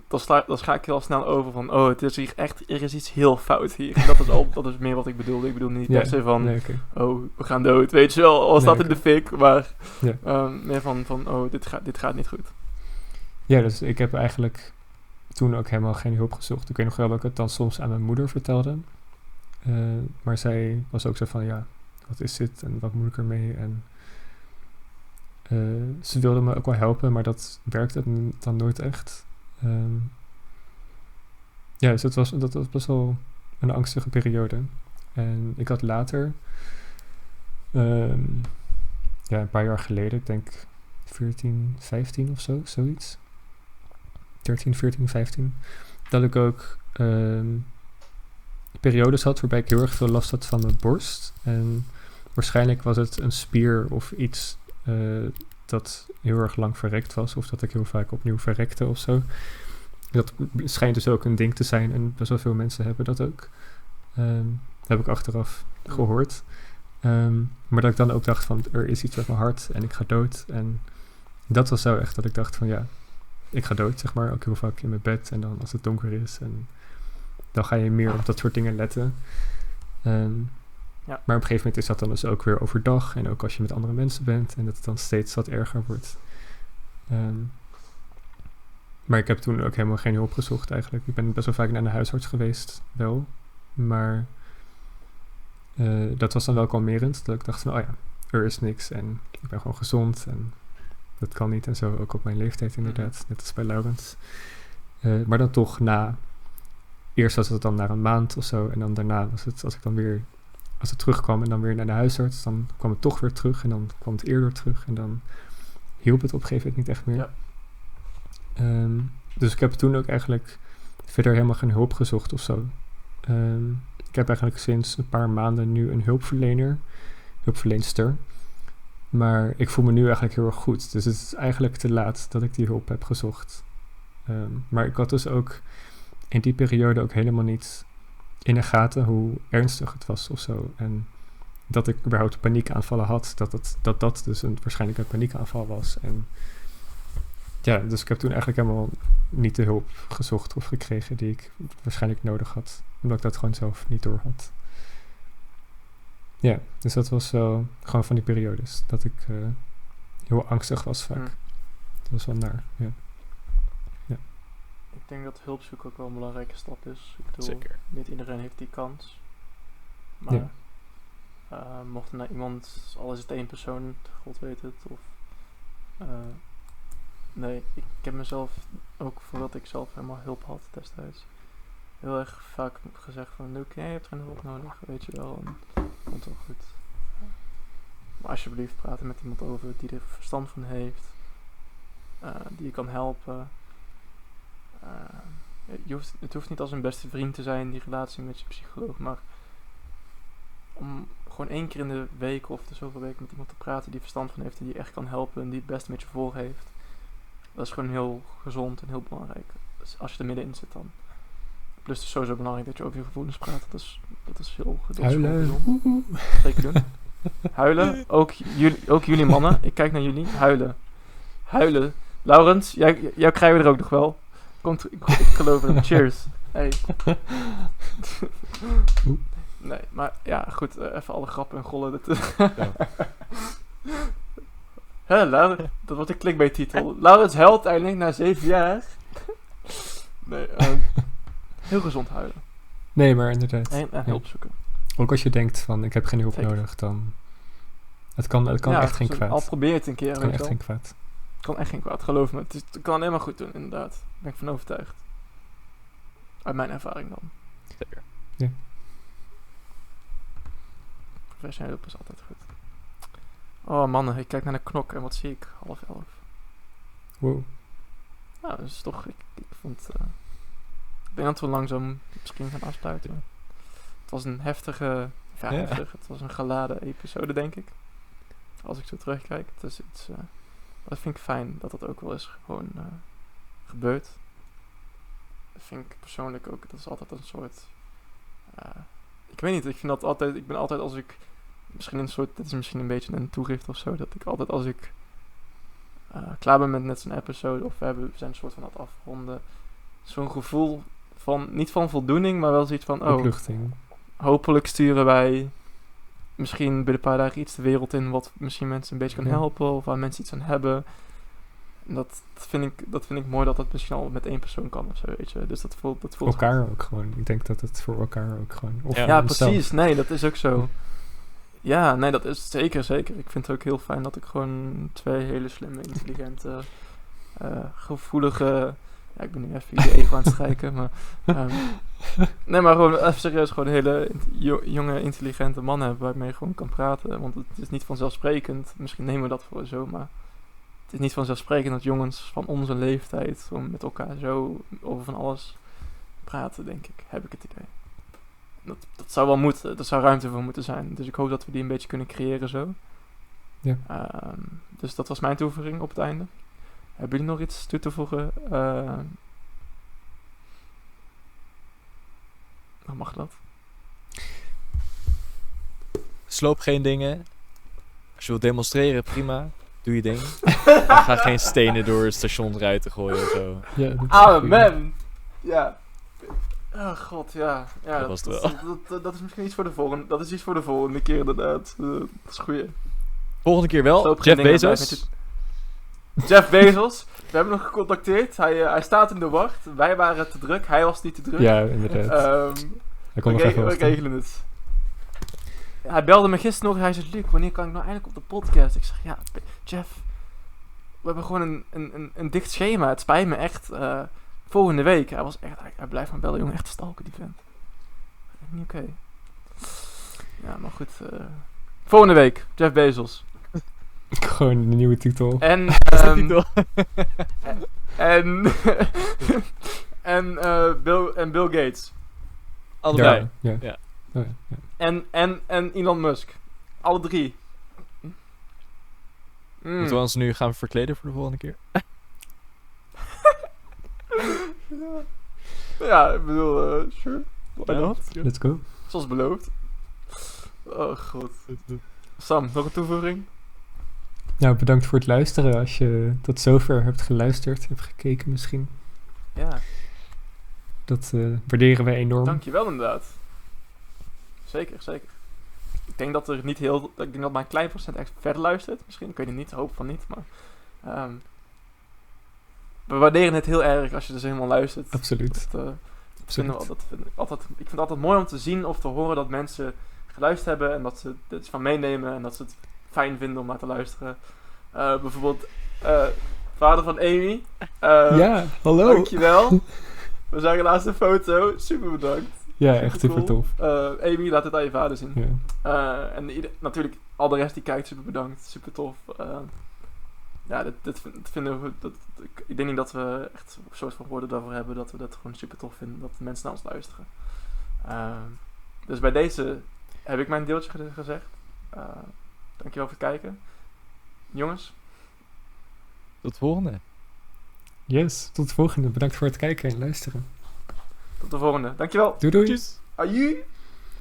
Dan, sla, dan ga ik heel snel over van, oh, het is hier echt, er is iets heel fout hier. En dat is, al, dat is meer wat ik bedoelde. Ik bedoel niet per se van, nee, oh, we gaan dood, weet je wel, al staat Nee, in de fik, maar Ja. ehm, meer van, van oh, dit, gaat dit gaat niet goed. Ja, dus ik heb eigenlijk toen ook helemaal geen hulp gezocht. Ik weet nog wel dat ik het dan soms aan mijn moeder vertelde. Eh, maar zij was ook zo van, ja, wat is dit en wat moet ik ermee? En eh, ze wilde me ook wel helpen, maar dat werkte dan nooit echt. Ehm, ja, dus dat was, dat was best wel een angstige periode. En ik had later, ehm, ja, een paar jaar geleden, ik denk 14, 15 of zo, zoiets. 13, 14, 15. Dat ik ook ehm, periodes had waarbij ik heel erg veel last had van mijn borst. En waarschijnlijk was het een spier of iets eh, dat heel erg lang verrekt was. Of dat ik heel vaak opnieuw verrekte of zo. Dat schijnt dus ook een ding te zijn. En wel veel mensen hebben dat ook. Ehm, heb ik achteraf gehoord. Ehm, maar dat ik dan ook dacht van er is iets met mijn hart en ik ga dood. En dat was zo echt dat ik dacht van ja, ik ga dood, zeg maar. Ook heel vaak in mijn bed en dan als het donker is. En dan ga je meer op dat soort dingen letten. Ehm, Ja. Maar op een gegeven moment is dat dan dus ook weer overdag. En ook als je met andere mensen bent. En dat het dan steeds wat erger wordt. Ehm, maar ik heb toen ook helemaal geen hulp gezocht eigenlijk. Ik ben best wel vaak naar de huisarts geweest, wel. Maar eh, dat was dan wel kalmerend. Dat ik dacht van, oh ja, er is niks. En ik ben gewoon gezond. En dat kan niet en zo. Ook op mijn leeftijd inderdaad. Net als bij Laurens. Eh, maar dan toch na... Eerst was het dan na een maand of zo. En dan daarna was het, als ik dan weer... Als het terugkwam en dan weer naar de huisarts... dan kwam het toch weer terug. En dan kwam het eerder terug. En dan hielp het op een gegeven moment niet echt meer. Ja. Ehm, dus ik heb toen ook eigenlijk verder helemaal geen hulp gezocht of zo. Ehm, ik heb eigenlijk sinds een paar maanden nu een hulpverlener, hulpverleenster. Maar ik voel me nu eigenlijk heel erg goed. Dus het is eigenlijk te laat dat ik die hulp heb gezocht. Ehm, maar ik had dus ook in die periode ook helemaal niet in de gaten hoe ernstig het was of zo. En dat ik überhaupt paniekaanvallen had. Dat dat, dat dus een, waarschijnlijk een paniekaanval was. En ja, dus ik heb toen eigenlijk helemaal niet de hulp gezocht of gekregen die ik waarschijnlijk nodig had. Omdat ik dat gewoon zelf niet door had. Ja, dus dat was wel gewoon van die periodes. Dat ik eh, heel angstig was vaak. Hm. Dat was wel naar, ja. Ik denk dat hulp zoeken ook wel een belangrijke stap is. Ik bedoel, Zeker. niet iedereen heeft die kans. Maar Ja. eh, mocht er nou iemand, al is het één persoon, God weet het, of... eh, nee, ik, ik heb mezelf, ook voordat ik zelf helemaal hulp had destijds, heel erg vaak gezegd van, Luke, jij hebt geen hulp nodig, weet je wel, en komt wel goed. Maar alsjeblieft, praten met iemand over die er verstand van heeft, eh, die je kan helpen. Eh, je hoeft, het hoeft niet als een beste vriend te zijn, die relatie met je psycholoog, maar om gewoon één keer in de week of de zoveel weken met iemand te praten die verstand van heeft en die echt kan helpen en die het beste met je voor heeft. Dat is gewoon heel gezond en heel belangrijk. Dus als je er middenin zit dan. Plus het is sowieso belangrijk dat je over je gevoelens praat. Dat is, dat is heel gewoon Huilen. Zeker doen. Huilen. Ook jullie, ook jullie mannen. Ik kijk naar jullie. Huilen. Huilen. Laurens, jij, jou krijgen we er ook nog wel. Komt, ik, ik geloof het. Cheers. Hey. Nee, maar ja, goed. eh, even alle grappen en gollen. Dat, Hè, Laurens, dat wordt een clickbait-titel. Laurens huilt eindelijk na zeven jaar. nee, ehm, heel gezond huilen. Nee, maar inderdaad. En, en hulp zoeken. Ook als je denkt van ik heb geen hulp Zeker. nodig, dan... Het kan, het kan Ja, echt geen kwaad. Al probeer het een keer, Het kan echt wel. geen kwaad. Het kan echt geen kwaad, geloof me. Het, is, het kan alleen maar goed doen, inderdaad. Daar ben ik van overtuigd. Uit mijn ervaring dan. Zeker. Professionele hulp is altijd goed. Oh mannen, ik kijk naar de knok en wat zie ik? Half elf. Wow. Nou, dus toch, ik, ik vond... eh, ik denk dat we langzaam misschien gaan afsluiten. Het was een heftige... Ja, Ja. heftig. Het was een geladen episode, denk ik. Als ik zo terugkijk. Het is iets... eh, dat vind ik fijn, dat dat ook wel eens gewoon eh, gebeurt. Dat vind ik persoonlijk ook... Dat is altijd een soort... eh, ik weet niet, ik vind dat altijd... Ik ben altijd als ik... Misschien een soort... Dit is misschien een beetje een toegift of zo. Dat ik altijd als ik... klaar ben met net zo'n episode... Of we, hebben, we zijn een soort van aan het afronden... Zo'n gevoel van... Niet van voldoening, maar wel zoiets van... Oh, Opluchting. hopelijk sturen wij misschien binnen een paar dagen iets de wereld in wat misschien mensen een beetje kan helpen of waar mensen iets aan hebben. En dat, vind ik, dat vind ik mooi dat dat misschien al met één persoon kan of zo, weet je. Dus dat voelt, dat voelt goed. Elkaar ook gewoon. Ik denk dat het voor elkaar ook gewoon... Of Ja. Precies. Nee, dat is ook zo. Ja, nee, dat is zeker, zeker. Ik vind het ook heel fijn dat ik gewoon twee hele slimme, intelligente, eh, gevoelige... Ja, ik ben nu even je ego aan het strijken, maar... ehm, nee, maar gewoon even serieus, gewoon hele jo- jonge, intelligente mannen hebben waarmee je gewoon kan praten. Want het is niet vanzelfsprekend, misschien nemen we dat voor zo, maar... Het is niet vanzelfsprekend dat jongens van onze leeftijd gewoon met elkaar zo over van alles praten, denk ik. Heb ik het idee. Dat, dat zou wel moeten, er zou ruimte voor moeten zijn. Dus ik hoop dat we die een beetje kunnen creëren zo. Ja. Ehm, dus dat was mijn toevoeging op het einde. Hebben jullie nog iets toe te voegen? Dan mag dat. Sloop geen dingen. Als je wilt demonstreren, prima. Doe je ding. maar ga geen stenen door stationsruiten gooien of zo. Ja, is Ah, goed. man! Ja. Oh god, ja. ja Dat was het dat, wel. Dat, dat, dat is misschien iets voor de volgende. Dat is iets voor de volgende keer inderdaad. Eh, dat is goeie. Volgende keer wel. Sloop geen Jeff Bezos. Jeff Bezos. We hebben hem nog gecontacteerd. Hij, eh, hij staat in de wacht. Wij waren te druk. Hij was niet te druk. Ja, inderdaad. Ehm, Hij we, kon even we wachten. regelen het. Hij belde me gisteren nog. Hij zei: Luc, wanneer kan ik nou eindelijk op de podcast? Ik zeg: Ja, Jeff. We hebben gewoon een, een, een, een dicht schema. Het spijt me echt. eh, volgende week. Hij was echt. Hij, hij blijft me bellen, jongen. Echt stalken, die vent. Niet oké. Ja, maar goed. eh, volgende week. Jeff Bezos. Gewoon een nieuwe titel. En. Ehm, titel. en. en, eh, Bill, en Bill Gates. Allebei. Ja, ja. Ja. Oh, ja, ja. En, en, en Elon Musk. Alle drie. Mm. Moeten we ons nu gaan verkleden voor de volgende keer? Ja, ik bedoel, eh, sure. Why not? let's go. Let's go. Zoals beloofd. Oh god. Sam, nog een toevoeging? Nou, bedankt voor het luisteren. Als je tot zover hebt geluisterd, hebt gekeken misschien. Ja, Dat eh, waarderen wij enorm. dankjewel inderdaad. Zeker, zeker. Ik denk dat er niet heel... Ik denk dat maar een klein procent echt verder luistert. Misschien, ik weet het niet, hoop van niet, maar... ehm, we waarderen het heel erg als je dus helemaal luistert. Absoluut. Dat, eh, vinden Absoluut. we, dat vind ik, altijd, ik vind het altijd mooi om te zien of te horen dat mensen geluisterd hebben en dat ze iets van meenemen en dat ze het fijn vinden om naar te luisteren. Eh, bijvoorbeeld, eh, vader van Amy. eh, ja, hallo. Dankjewel. We zagen laatst een foto. Super bedankt. Ja, echt super tof. Amy, laat het aan je vader zien. Ja. En ieder- natuurlijk, al de rest die kijkt, super bedankt. Super tof. Ja, vind- dit vinden we. Dat, ik, ik denk niet dat we echt een soort van woorden daarvoor hebben dat we dat gewoon super tof vinden. Dat mensen naar ons luisteren. Dus bij deze heb ik mijn deeltje ge- gezegd. Dankjewel voor het kijken. Jongens, Tot de volgende. Yes, tot de volgende. Bedankt voor het kijken en luisteren. tot de volgende. Dankjewel. Doei doei. Tjus. Aju.